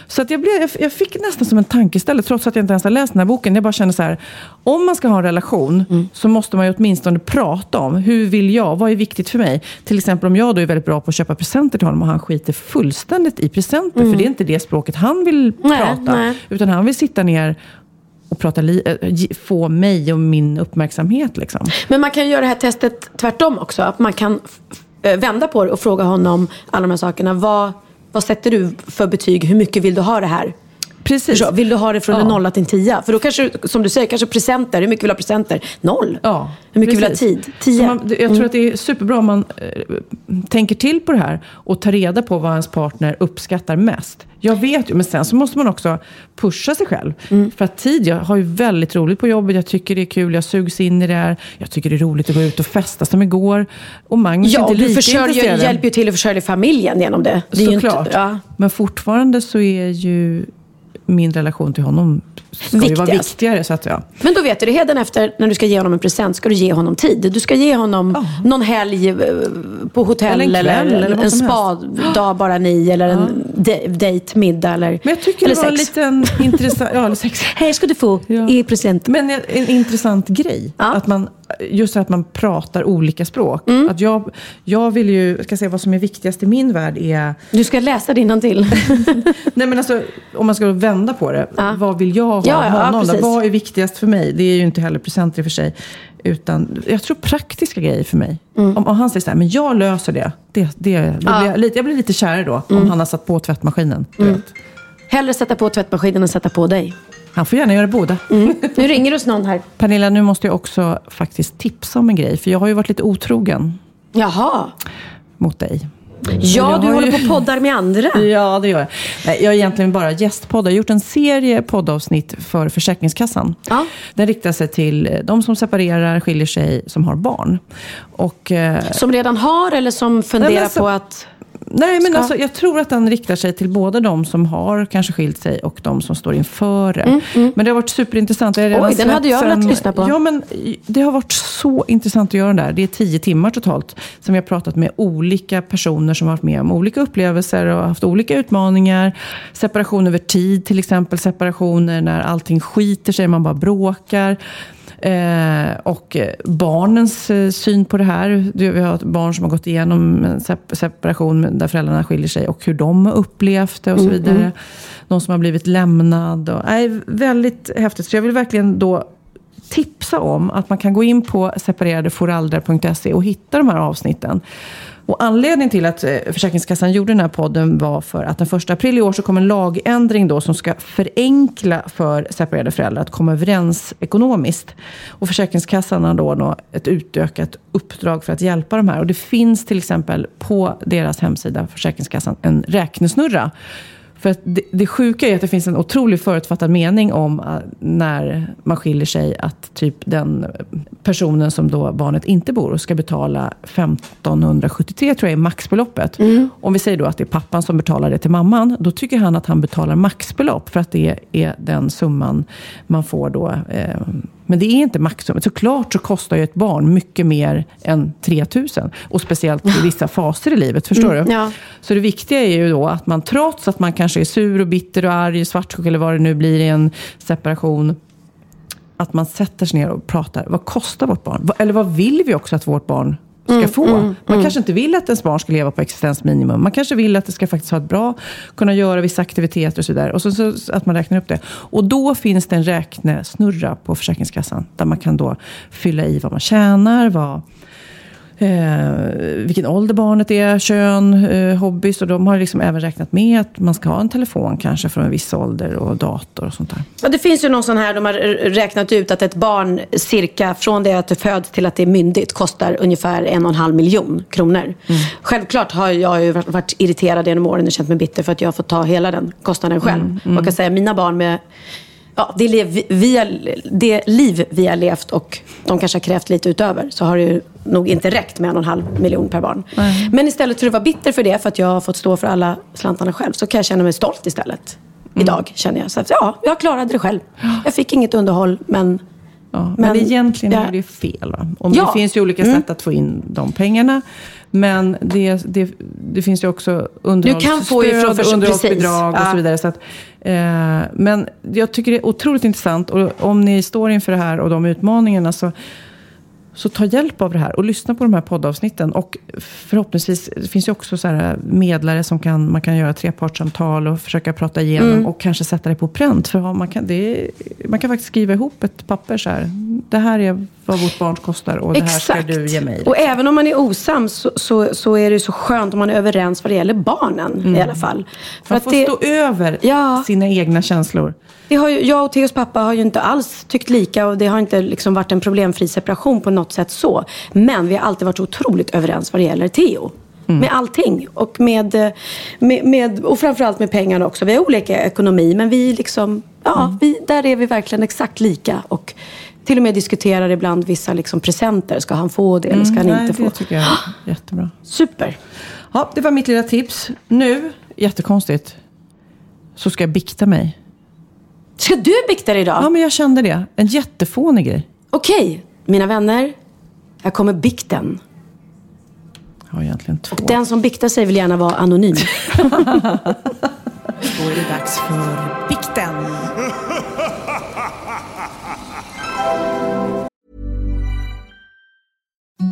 Så att jag, blev, jag, fick nästan som en tankeställare, trots att jag inte ens har läst den här boken. Jag bara kände så här, om man ska ha en relation Mm. så måste man ju åtminstone prata om, hur vill jag? Vad är viktigt för mig? Till exempel om jag då är väldigt bra på att köpa presenter till honom och han skiter fullständigt i presenter, för det är inte det språket han vill Mm. Nej, prata. nej. Utan han vill sitta ner och prata li- eh, få mig och min uppmärksamhet. Liksom. Men man kan göra det här testet tvärtom också. Att man kan f- eh, vända på det och fråga honom alla de här sakerna. Vad, vad sätter du för betyg? Hur mycket vill du ha det här? Precis. Förstå, Vill du ha det från en Ja. nolla till en tia? För då kanske, som du säger, kanske presenter. Hur mycket vill du ha presenter? Noll. Ja, Hur mycket vill du ha precis. tid? Tio. Så man, jag tror Mm. att det är superbra om man eh, tänker till på det här och tar reda på vad ens partner uppskattar mest. Jag vet ju, men sen så måste man också pusha sig själv. Mm. För att tid, jag har ju väldigt roligt på jobbet, jag tycker det är kul, jag sugs in i det här. Jag tycker det är roligt att gå ut och festa som igår. Och Magnus är Ja, inte och du lika försörjer, intresserad. hjälper ju till att försörja familjen genom det. det är Såklart. Inte, ja. Men fortfarande så är ju min relation till honom ska ju vara Viktigast. viktigare. Så att, ja. Men då vet du, det efter när du ska ge honom en present ska du ge honom tid. Du ska ge honom någon helg eh, på hotell Eller eller en kväll, eller vad en spa-dag bara ni eller en dejt, middag eller Men jag tycker eller det var en sex. liten intressant... Ja, eller sex. Här ska du få Ja. i present. Men en, en intressant grej. Ja. Att man, just att man pratar olika språk. Mm. Att jag, jag vill ju, ska säga vad som är viktigast i min värld är... Du ska läsa det till. Nej men alltså, om man ska vända på det. Ja. Vad vill jag ha Ja, av honom? vad är viktigast för mig? Det är ju inte heller presenter i och för sig. Utan jag tror praktiska grejer för mig. Mm. Om, om han säger så här, men jag löser det. det, det, Ja. blir jag, lite, jag blir lite kär då. Mm. Om han har satt på tvättmaskinen. Du vet. Hellre sätta på tvättmaskinen än sätta på dig. Han får gärna göra båda. Nu ringer hos någon här. Pernilla, nu måste jag också faktiskt tipsa om en grej. För jag har ju varit lite otrogen Jaha. mot dig. Ja, du håller ju- på poddar med andra. Ja, det gör jag. Nej, jag är egentligen bara gästpodd. Jag har gjort en serie poddavsnitt för Försäkringskassan. Ja. Den riktar sig till eh, de som separerar, skiljer sig, som har barn. Och, eh, Som redan har eller som funderar Nej, så- på att... nej, men Ska- alltså, jag tror att den riktar sig till både de som har kanske skilt sig och de som står inför det. Men det har varit superintressant. Jag Mm, Oj, den hade jag velat lyssna på. Ja, men det har varit så intressant att göra den där. Det är tio timmar totalt som vi har pratat med olika personer som har varit med om olika upplevelser och haft olika utmaningar. Separation över tid till exempel. Separationer när allting skiter sig, man bara bråkar. Eh, och barnens eh, syn på det här. Du, Vi har barn som har gått igenom en sep- separation där föräldrarna skiljer sig och hur de har upplevt det och så vidare. Någon som har blivit lämnad. Och, nej, väldigt häftigt. Så jag vill verkligen då tipsa om att man kan gå in på separeradeförälder.se och hitta de här avsnitten. Och anledningen till att eh, Försäkringskassan gjorde den här podden var för att den 1 april i år så kom en lagändring då som ska förenkla för separerade föräldrar att komma överens ekonomiskt. Och Försäkringskassan har då, då ett utökat uppdrag för att hjälpa de här. Och det finns till exempel på deras hemsida, Försäkringskassan, en räknesnurra för att det, det sjuka är att det finns en otrolig förutfattad mening om äh, när man skiljer sig att typ den personen som då barnet inte bor och ska betala 1573 tror jag är maxbeloppet. Om vi säger då att det är pappan som betalar det till mamman, då tycker han att han betalar maxbelopp för att det är den summan man får då. Eh, men det är inte maxsumman. Såklart så kostar ju ett barn mycket mer än 3000. Och speciellt i vissa faser i livet, förstår du? ja. Så det viktiga är ju då att man trots att man kanske är sur och bitter och arg, svartsjuk eller vad det nu blir i en separation. Att man sätter sig ner och pratar. Vad kostar vårt barn? Eller vad vill vi också att vårt barn ska få? man kanske inte vill att ens barn ska leva på existensminimum. Man kanske vill att det ska faktiskt ha ett bra, kunna göra vissa aktiviteter och så vidare. Och så, så att man räknar upp det. Och då finns det en räknesnurra på Försäkringskassan. Där man kan då fylla i vad man tjänar, vad, Eh, vilken ålder barnet är, kön, eh, hobbys. Och de har liksom även räknat med att man ska ha en telefon kanske från en viss ålder och dator och sånt där. Ja, det finns ju någon sån här, de har räknat ut att ett barn cirka från det att det föds till att det är myndigt kostar ungefär en och en halv miljon kronor. Självklart har jag ju varit- irriterad genom åren och känt mig bitter för att jag har fått ta hela den kostnaden själv. Och jag kan säga mina barn med Ja, det, liv vi, vi har, det liv vi har levt och de kanske har krävt lite utöver så har det ju nog inte räckt med en och en halv miljon per barn. Men istället för att vara bitter för det, för att jag har fått stå för alla slantarna själv, så kan jag känna mig stolt istället. Idag känner jag. Så att, ja, jag klarade det själv. Jag fick inget underhåll, men... Ja, men, Men- egentligen ja. är det fel. Va? Och Ja. Det finns ju olika sätt att få in de pengarna. Men det, det, det finns ju också underhållsstöd ju underhållsbidrag och så vidare. Så att, eh, men jag tycker det är otroligt intressant. Och om ni står inför det här och de utmaningarna så, så ta hjälp av det här och lyssna på de här poddavsnitten. Och förhoppningsvis, det finns ju också så medlare som kan, man kan göra trepartssamtal och försöka prata igenom Mm. och kanske sätta det på pränt. För man, kan, det man kan faktiskt skriva ihop ett papper så här. Det här är vad vårt barn kostar och det här ska du ge mig. Och även om man är osams så, så, så är det så skönt om man är överens vad det gäller barnen i alla fall. För Man att får det, stå över Ja. sina egna känslor. det har ju, jag och Theos pappa har ju inte alls tyckt lika och det har inte liksom varit en problemfri separation på något sätt så. Men vi har alltid varit otroligt överens vad det gäller Theo. Med allting. Och, med, eh, med, med, och framförallt med pengarna också. Vi har olika ekonomi men vi liksom, ja, vi, där är vi verkligen exakt lika. Och till och med diskuterar ibland vissa liksom presenter. Ska han få det eller ska han Nej, inte det få? tycker jag är jättebra. Super. Ja, det var mitt lilla tips. Nu, jättekonstigt, så ska jag bikta mig. Ska du bikta dig idag? Ja, men jag kände det. En jättefånig grej. Okej, mina vänner. Här kommer bikten. Jag har egentligen två. Och den som biktar sig vill gärna vara anonym. Då är det dags för bikten.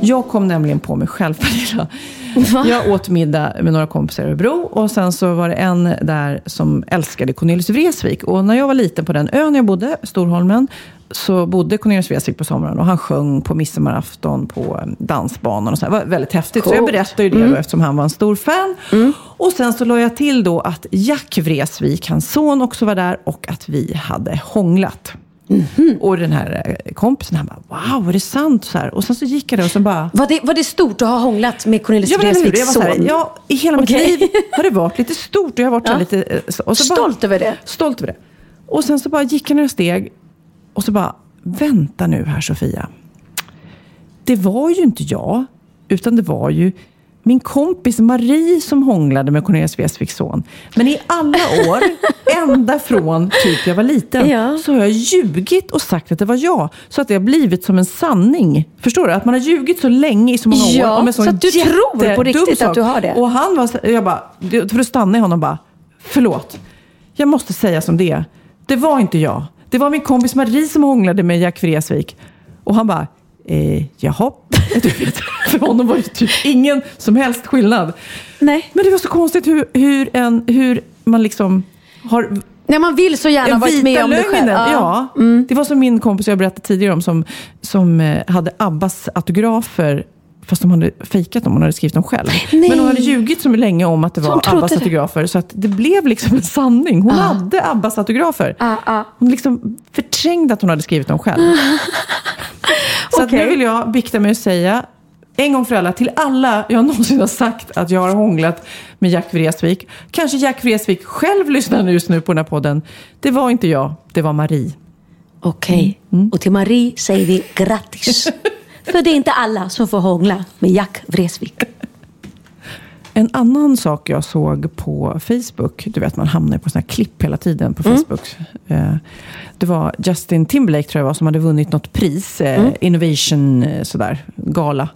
Jag kom nämligen på mig själv, Pernilla. Jag åt middag med några kompisar i Örebro och sen så var det en där som älskade Cornelis Vreeswijk. Och när jag var liten på den ön jag bodde, Storholmen, så bodde Cornelis Vreeswijk på sommaren och han sjöng på midsommarafton på dansbanan och så. här. Det var väldigt häftigt. Så jag berättade ju det då, eftersom han var en stor fan. Och sen så la jag till då att Jack Vreeswijk, hans son, också var där och att vi hade hånglat. Och den här eh, kompisen, han bara, wow, är det sant? Så här. Och sen så gick jag där och så bara, Var det, var det stort att ha hånglat med Cornelis Ja, Vreeswijks så här, son? ja, I hela mitt Okej. liv har det varit lite stort. Och jag har varit Ja. lite... eh, Och så Stolt över det? Stolt över det. Och sen så bara gick jag några steg och så bara, vänta nu här Sofia. Det var ju inte jag, utan det var ju min kompis Marie som hånglade med Cornelis Vreeswijks son. Men i alla år, ända från typ jag var liten, Ja. så har jag ljugit och sagt att det var jag. Så att det har blivit som en sanning. Förstår du? Att man har ljugit så länge i så många Ja, år. om en sån så att du tror på riktigt sak. att du har det. Och han var jag bara, för att stanna i honom bara, förlåt. Jag måste säga som det är. det var inte jag. Det var min kompis Marie som hånglade med Jack Vreeswijk. Och han bara, eh, jaha. Du vet, för honom var det typ ingen som helst skillnad. Nej. Men det var så konstigt hur, hur, en, hur man liksom har Nej, man vill så gärna den varit med om det själv. lögnen. Ja. Mm. Det var som min kompis jag berättade tidigare om som, som eh, hade Abbas autografer Fast de hade fejkat dem, hon hade skrivit dem själv. Nej. Men hon hade ljugit så länge om att det var Abbas autografer. Så att det blev liksom en sanning. Hon Ah. hade Abbas autografer. Ah, ah. Hon liksom förträngde att hon hade skrivit dem själv. Så Okej. nu vill jag bikta mig och säga en gång för alla, till alla jag någonsin har sagt att jag har hånglat med Jack Vreeswijk. Kanske Jack Vreeswijk själv lyssnar just nu på den här podden. Det var inte jag, det var Marie. Okej. Och till Marie säger vi grattis. För det är inte alla som får hångla med Jack Vreeswijk. En annan sak jag såg på Facebook, du vet man hamnar på sådana här klipp hela tiden på Facebook. Eh, Det var Justin Timberlake tror jag var, som hade vunnit något pris, eh, Innovation eh, sådär, gala.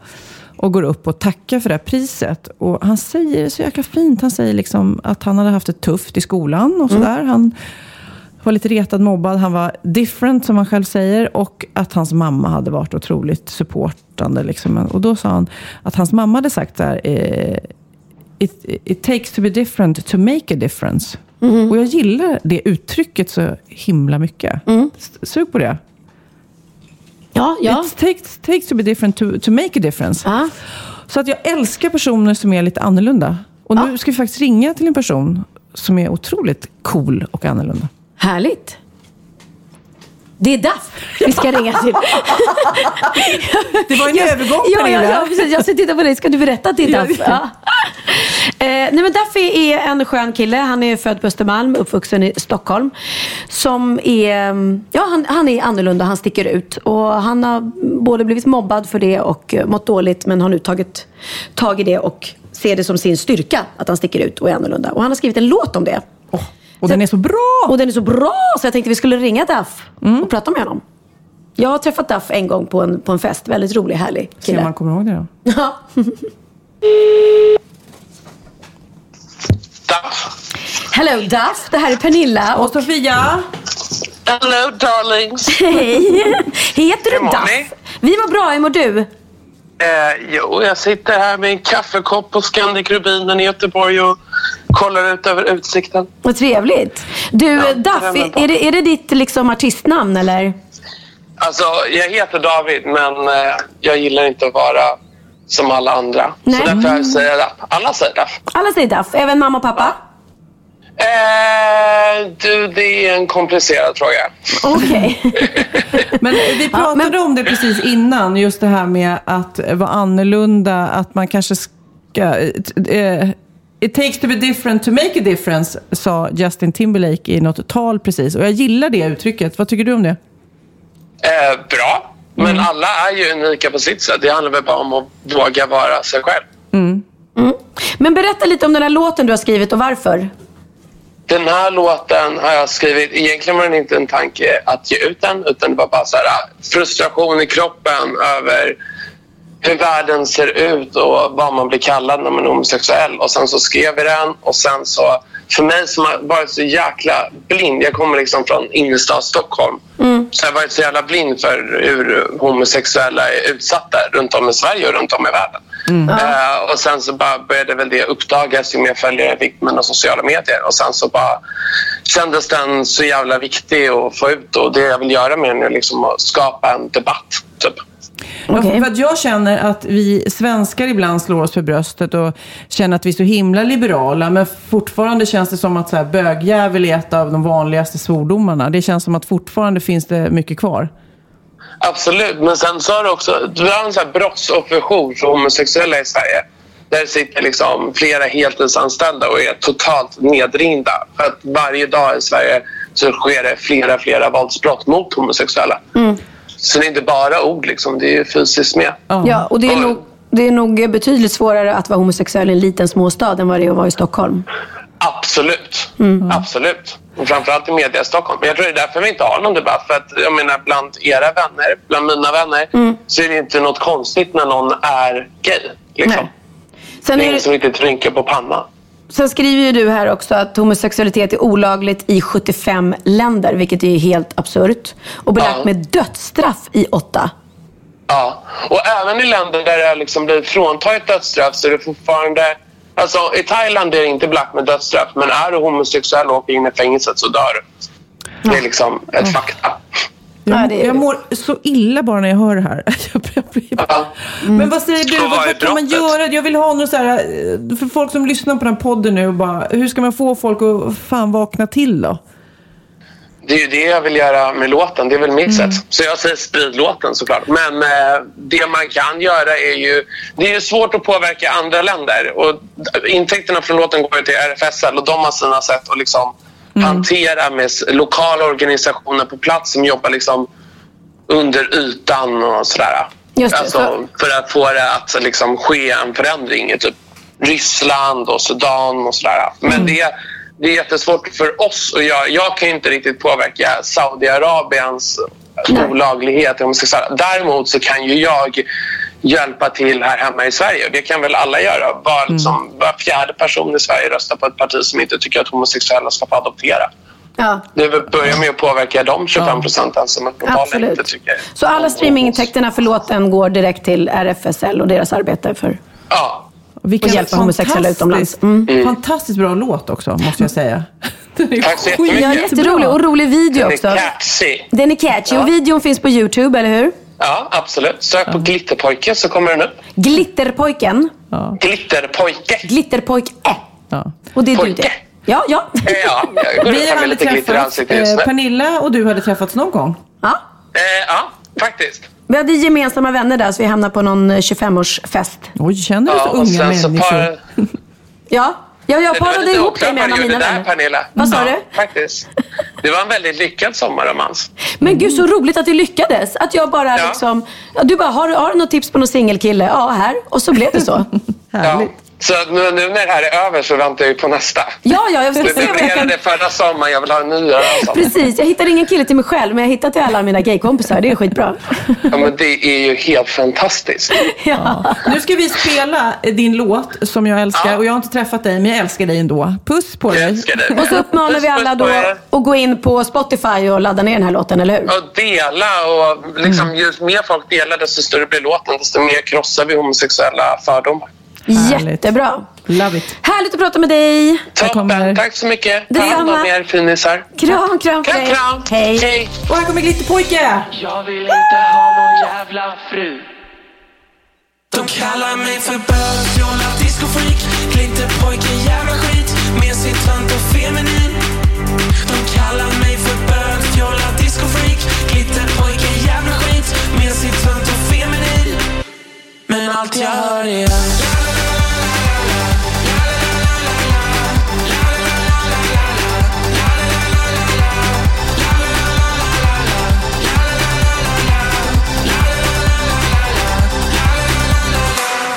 Och går upp och tackar för det här priset. Och han säger så jäkla fint. Han säger liksom att han hade haft det tufft i skolan och sådär. Han var lite retad, mobbad. Han var different, som han själv säger. Och att hans mamma hade varit otroligt supportande. Liksom. Och då sa han att hans mamma hade sagt där, eh, it, it takes to be different to make a difference. Och jag gillar det uttrycket så himla mycket. S- Sug på det. Ja, ja. It takes, takes to be different to, to make a difference. Ja. Så att jag älskar personer som är lite annorlunda. Och nu ska vi faktiskt ringa till en person som är otroligt cool och annorlunda. Härligt. Det är Duff vi ska ringa till. Det var en övergång, ja, ja, ja, precis. Jag ska titta på dig. Ska du berätta att det är det- Ja. Eh, nej, men Duff är en skön kille. Han är född på Östermalm, uppvuxen i Stockholm. Som är, mm, ja, han, han är annorlunda, han sticker ut. Och han har både blivit mobbad för det och eh, mått dåligt. Men har nu tagit tag i det och ser det som sin styrka att han sticker ut och är annorlunda. Och han har skrivit en låt om det. Och den är så bra! Och den är så bra så jag tänkte vi skulle ringa Duff och prata med honom. Jag har träffat Duff en gång på en, på en fest. Väldigt rolig, härlig Se om kille. man kommer ihåg det då. Ja. Hello Duff, det här är Pernilla. Och Sofia! Hello darlings. Hej! Heter du Duff? ni? Vi mår bra, hur mår du? Eh, jo, jag sitter här med en kaffekopp på Scandic Rubinen i Göteborg och kollar ut över utsikten. Vad trevligt. Du, Ja, Duff, är det, är det ditt liksom, artistnamn eller? Alltså, jag heter David, men eh, jag gillar inte att vara som alla andra. Nej. Så därför säger jag Duff. Alla säger Duff. Alla säger Duff, även mamma och pappa? Eh, du, det är en komplicerad fråga. Okej. Men vi pratade om det precis innan, just det här med att vara annorlunda, att man kanske ska... eh, It takes to be different to make a difference, sa Justin Timberlake i något tal precis. Och jag gillar det uttrycket. Vad tycker du om det? Eh, bra, men alla är ju unika på sitt sätt. Det handlar väl bara om att våga vara sig själv. Men berätta lite om den här låten du har skrivit och varför. Den här låten har jag skrivit, egentligen var det inte en tanke att ge ut den utan det var bara så här, frustration i kroppen över hur världen ser ut och vad man blir kallad när man är homosexuell. Och sen så skrev vi den och sen så, för mig som har varit så jäkla blind, jag kommer liksom från innerstad Stockholm, så jag har varit så jävla blind för hur homosexuella är utsatta runt om i Sverige och runt om i världen. Eh, och sen så bara började väl det uppdagas ju mer följare jag fick med sociala medier. Och sen så bara kändes den så jävla viktig att få ut. Och det jag vill göra med den är liksom att skapa en debatt. Typ. Ja, Okej. för att jag känner att vi svenskar ibland slår oss för bröstet och känner att vi är så himla liberala. Men fortfarande känns det som att så här, bögjävel är ett av de vanligaste svordomarna. Det känns som att fortfarande finns det mycket kvar. Absolut, men sen så har du också du har en sån här brottsofferjour för homosexuella i Sverige. Där det sitter liksom flera heltidsanställda och är totalt nedringda. För att varje dag i Sverige så sker det flera, flera våldsbrott mot homosexuella. Så det är inte bara ord, liksom, det är ju fysiskt med. Ja, och det är, nog, det är nog betydligt svårare att vara homosexuell i en liten småstad än vad det är att vara i Stockholm. Absolut. Absolut. Och framförallt i media i Stockholm. Men jag tror det är därför vi inte har någon debatt. För att jag menar bland era vänner, bland mina vänner, så är det inte något konstigt när någon är gay. Liksom. Nej. Sen Det är är ingen det, som riktigt rynkar på pannan. Sen skriver ju du här också att homosexualitet är olagligt i 75 länder, vilket är helt absurt. Och belagt Ja. med dödsstraff i åtta. Ja, och även i länder där det liksom blir fråntaget dödsstraff så är det fortfarande... Alltså i Thailand är det inte belagt med dödsstraff men är du homosexuell och åker in i fängelset så dör du. Det är liksom ett fakta. Jag, det är- jag mår så illa bara när jag hör det här. Ja. Men vad säger du? Vad, kan man göra? Jag vill ha något så här, eh, för folk som lyssnar på den här podden nu, bara, hur ska man få folk att fan vakna till då? Det är ju det jag vill göra med låten. Det är väl mitt sätt. Så jag säger spridlåten såklart. Men eh, det man kan göra är ju... Det är ju svårt att påverka andra länder. Och intäkterna från låten går ju till RFSL och de har sina sätt att liksom hantera med lokala organisationer på plats som jobbar liksom under ytan och sådär. Alltså, så- För att få det att liksom ske en förändring i typ Ryssland och Sudan och sådär. Men det, det är jättesvårt för oss att göra. Jag kan inte riktigt påverka Saudiarabiens olaglighet. om man ska säga. Däremot så kan ju jag hjälpa till här hemma i Sverige. Det kan väl alla göra. Var, liksom, var fjärde person i Sverige röstar på ett parti som inte tycker att homosexuella ska få adoptera. Ja, Det är väl börja med att påverka de 25 procenten som uppenbarligen inte absolut. tycker Så alla streamingintäkterna för låten går direkt till RFSL och deras arbete för Ja. Vilken Och hjälpa homosexuella utomlands. Fantastiskt bra låt också, måste jag säga. Den är Tack så jättemycket. Ja, jätterolig och rolig video Den är också. catchy. Den är catchy Ja. och videon finns på YouTube, eller hur? Ja, absolut. Sök på Glitterpojke så kommer den upp. Glitterpojken. Glitterpojke. Glitterpojke. Ja. Och det är du Pojke. det. Ja, ja. Eh, Ja, Vi i träffats. Eh. Pernilla och du hade träffats någon gång? ja. Eh, Ja, faktiskt. Vi hade gemensamma vänner där så vi hamnade på någon eh, 25-årsfest. Oj, känner du Ja, så och unga människor? par... Ja, ja jag parade ihop dig med en av du mina gjorde där, vänner. Pernilla. Vad sa ja, du? Faktiskt. Det var en väldigt lyckad sommarromans. Men gud, så roligt att det lyckades. Att jag bara Ja. liksom... Du bara, har, har du något tips på någon singelkille? Ja, här. Och så blev det så. Ja. Så nu, nu när det här är över så väntar jag på nästa. Ja, ja, jag ska se vad jag kan... levererade förra sommaren, jag vill ha en ny. Precis, jag hittade ingen kille till mig själv, men jag hittade till alla mina gaykompisar. Det är skitbra. Ja, men det är ju helt fantastiskt. Ja. Nu ska vi spela din låt som jag älskar Ja. och jag har inte träffat dig men jag älskar dig ändå. Puss på Jag dig. älskar dig. Och så uppmanar vi Puss, alla puss då att gå in på Spotify och ladda ner den här låten, eller hur? Och dela och liksom, ju mer folk delar desto större blir låten, desto mer krossar vi homosexuella fördomar. Härligt. Jättebra. Love it. Härligt att prata med dig. Toppen, tack så mycket. Ta Detsamma. hand om er finisar. Kram, kram Kram, kram. Hej. Hej. Och här kommer Glitterpojke! Jag vill inte ha någon jävla fru De kallar mig för bög, fjolla, discofreak Glitterpojke, jävla skit Med sin tönt och feminin De kallar mig för bög, fjolla, discofreak Glitterpojke, jävla skit Med sin tönt och feminin Men allt jag hör är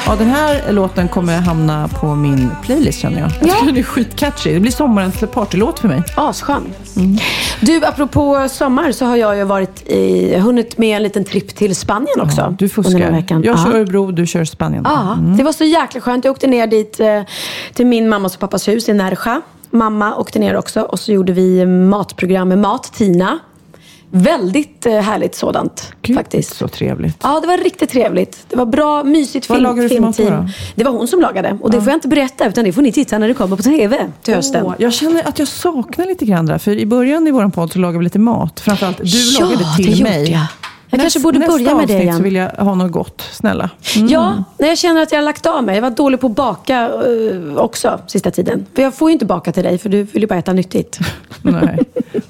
Ja, den här låten kommer hamna på min playlist känner jag. Jag Ja. den är skitcatchy. Det blir sommarens partylåt för mig. Asskön. Du, apropå sommar så har jag ju varit i, hunnit med en liten tripp till Spanien också. Ja, du Under fuskar. veckan. Jag Ja. kör Örebro, du kör Spanien. Ja, det var så jäkla skönt. Jag åkte ner dit eh, till min mammas och pappas hus i Nerja. Mamma åkte ner också och så gjorde vi matprogram med Mat-Tina. Väldigt eh, härligt sådant Gud, faktiskt. Så trevligt. Ja, det var riktigt trevligt. Det var bra, mysigt Vad film, lagade mat då filmteam. då? Det var hon som lagade. Och det får jag inte berätta, utan det får ni titta när det kommer på TV till hösten. Åh, jag känner att jag saknar lite grann där. För i början i vår podd så lagade vi lite mat. Framförallt du Ja, lagade till mig. jag. Jag kanske borde nästa börja med det avsnitt igen. så vill jag ha något gott. Snälla. Ja, när jag känner att jag har lagt av mig. Jag var dålig på att baka eh, också sista tiden. För jag får ju inte baka till dig, för du vill ju bara äta nyttigt. Nej.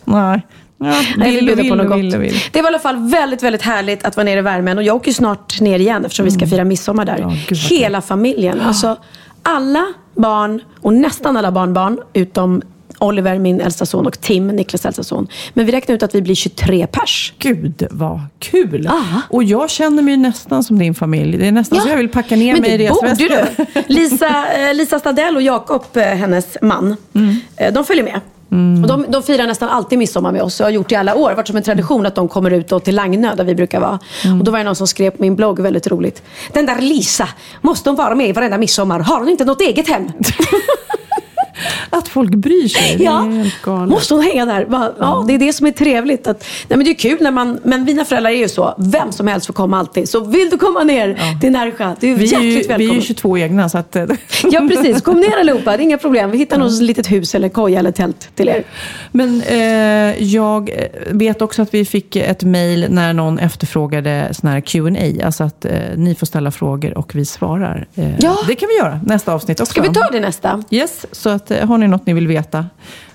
Nej. Ja, vill och vill på något och vill gott. och vill. Det var i alla fall väldigt, väldigt härligt att vara nere i värmen. Och jag åker ju snart ner igen eftersom vi ska fira midsommar där. Mm. Ja, gud Hela familjen. Alltså, alla barn och nästan alla barnbarn utom Oliver, min äldsta son, och Tim, Niklas äldsta son. Men vi räknar ut att vi blir 23 pers. Gud vad kul! Ah. Och jag känner mig nästan som din familj. Det är nästan så jag vill packa ner men mig i resväskan. Lisa, eh, Lisa Stadell och Jakob, eh, hennes man, Mm. eh, de följer med. Och de, de firar nästan alltid midsommar med oss och har gjort det i alla år. Det har varit som en tradition att de kommer ut till Lagnö där vi brukar vara. Mm. Och då var det någon som skrev på min blogg, väldigt roligt. Den där Lisa, måste hon vara med i varenda midsommar? Har hon inte något eget hem? Att folk bryr sig. Det Ja. är helt galet. Måste hon hänga där? Ja, det är det som är trevligt. Att, nej, men det är kul när man, men mina föräldrar är ju så. Vem som helst får komma alltid. Så vill du komma ner till Närsjö, du är Vi är, ju, hjärtligt vi är välkommen. ju 22 egna så att... eh, Ja, precis. Kom ner allihopa, det är inga problem. Vi hittar något litet hus eller koja eller tält till er. Men eh, jag vet också att vi fick ett mejl när någon efterfrågade sån här Q&A. Alltså att eh, ni får ställa frågor och vi svarar. Eh, Ja. Det kan vi göra nästa avsnitt också. Ska vi ta det nästa? Yes, så att, eh, har ni något ni vill veta,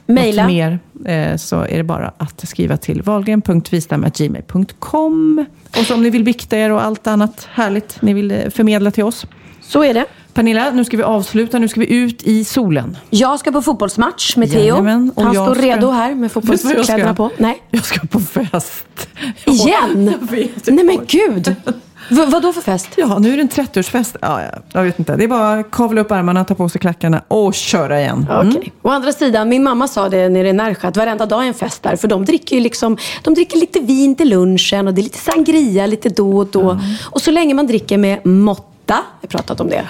Maila. mer, eh, så är det bara att skriva till valgren.vistam.gmail.com. Och så om ni vill bikta er och allt annat härligt ni vill eh, förmedla till oss. Så är det. Pernilla, nu ska vi avsluta. Nu ska vi ut i solen. Jag ska på fotbollsmatch med Theo. Jajamän, Han står ska- redo här med fotbollskläderna på. Nej. Jag ska på fest. Igen? Nej men gud. V- vad då för fest? Ja, nu är det en 30-årsfest. Ja, ja, jag vet inte. Det är bara att kavla upp ärmarna, ta på sig klackarna och köra igen. Mm. Å andra sidan, min mamma sa det nere i Närsjö att varenda dag är en fest där. För de dricker ju liksom, de dricker lite vin till lunchen och det är lite sangria lite då och då. Och så länge man dricker med måtta, jag har pratat om det,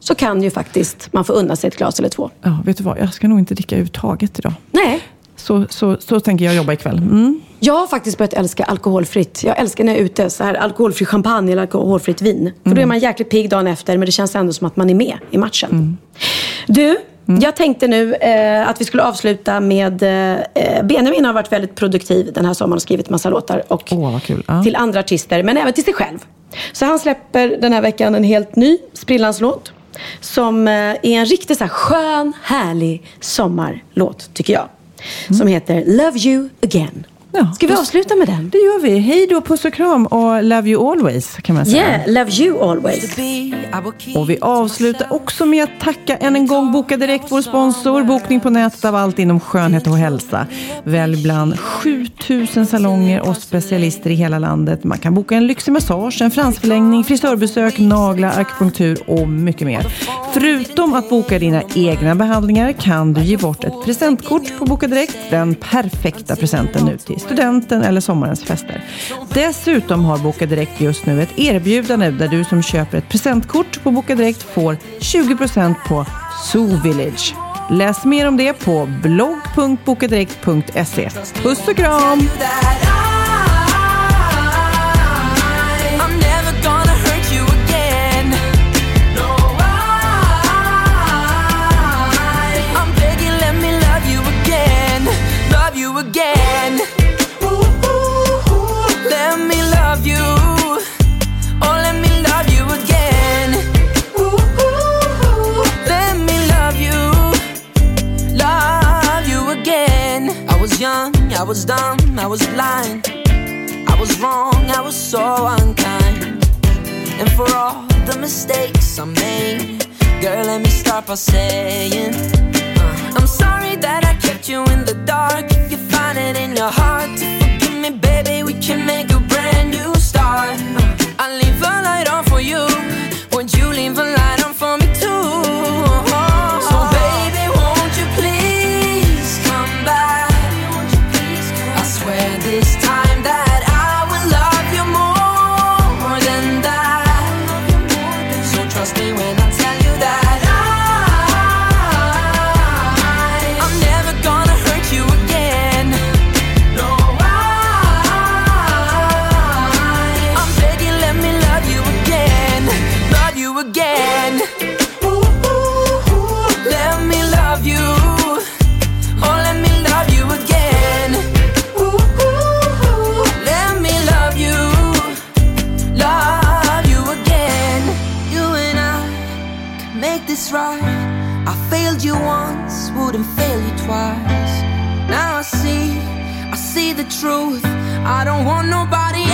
så kan ju faktiskt man få unna sig ett glas eller två. Ja, vet du vad? Jag ska nog inte dricka överhuvudtaget idag. Nej. Så, så, så tänker jag jobba ikväll. Mm. Jag har faktiskt börjat älska alkoholfritt. Jag älskar när jag är ute, så här alkoholfri champagne eller alkoholfritt vin. För då är man jäkligt pigg dagen efter, men det känns ändå som att man är med i matchen. Du, jag tänkte nu eh, att vi skulle avsluta med... Eh, Benjamin har varit väldigt produktiv den här sommaren och skrivit massa låtar. Och kul. Ja. till andra artister, men även till sig själv. Så han släpper den här veckan en helt ny sprillans låt. Som eh, är en riktigt så här skön, härlig sommarlåt, tycker jag. Som heter Love You Again. Ja, Ska vi avsluta med den? Det gör vi. Hej då, puss och kram och love you always kan man säga. Yeah, love you always. Och vi avslutar också med att tacka än en gång Boka Direkt, vår sponsor. Bokning på nätet av allt inom skönhet och hälsa. Välj bland 7000 salonger och specialister i hela landet. Man kan boka en lyxig massage, en fransförlängning, frisörbesök, naglar, akupunktur och mycket mer. Förutom att boka dina egna behandlingar kan du ge bort ett presentkort på Boka Direkt. Den perfekta presenten nu till studenten eller sommarens fester. Dessutom har Boka Direkt just nu ett erbjudande där du som köper ett presentkort på Boka Direkt får 20% på Zoo Village. Läs mer om det på blogg.bokadirekt.se. Puss och kram! Was dumb, I was blind. I was wrong, I was so unkind. And for all the mistakes I made, girl, let me start by saying, uh, I'm sorry that I kept you in the dark. If you find it in your heart to forgive me, baby, we can make a brand new start. Uh, I'll leave a light on for you. Won't you leave a light Now I see, I see the truth. I don't want nobody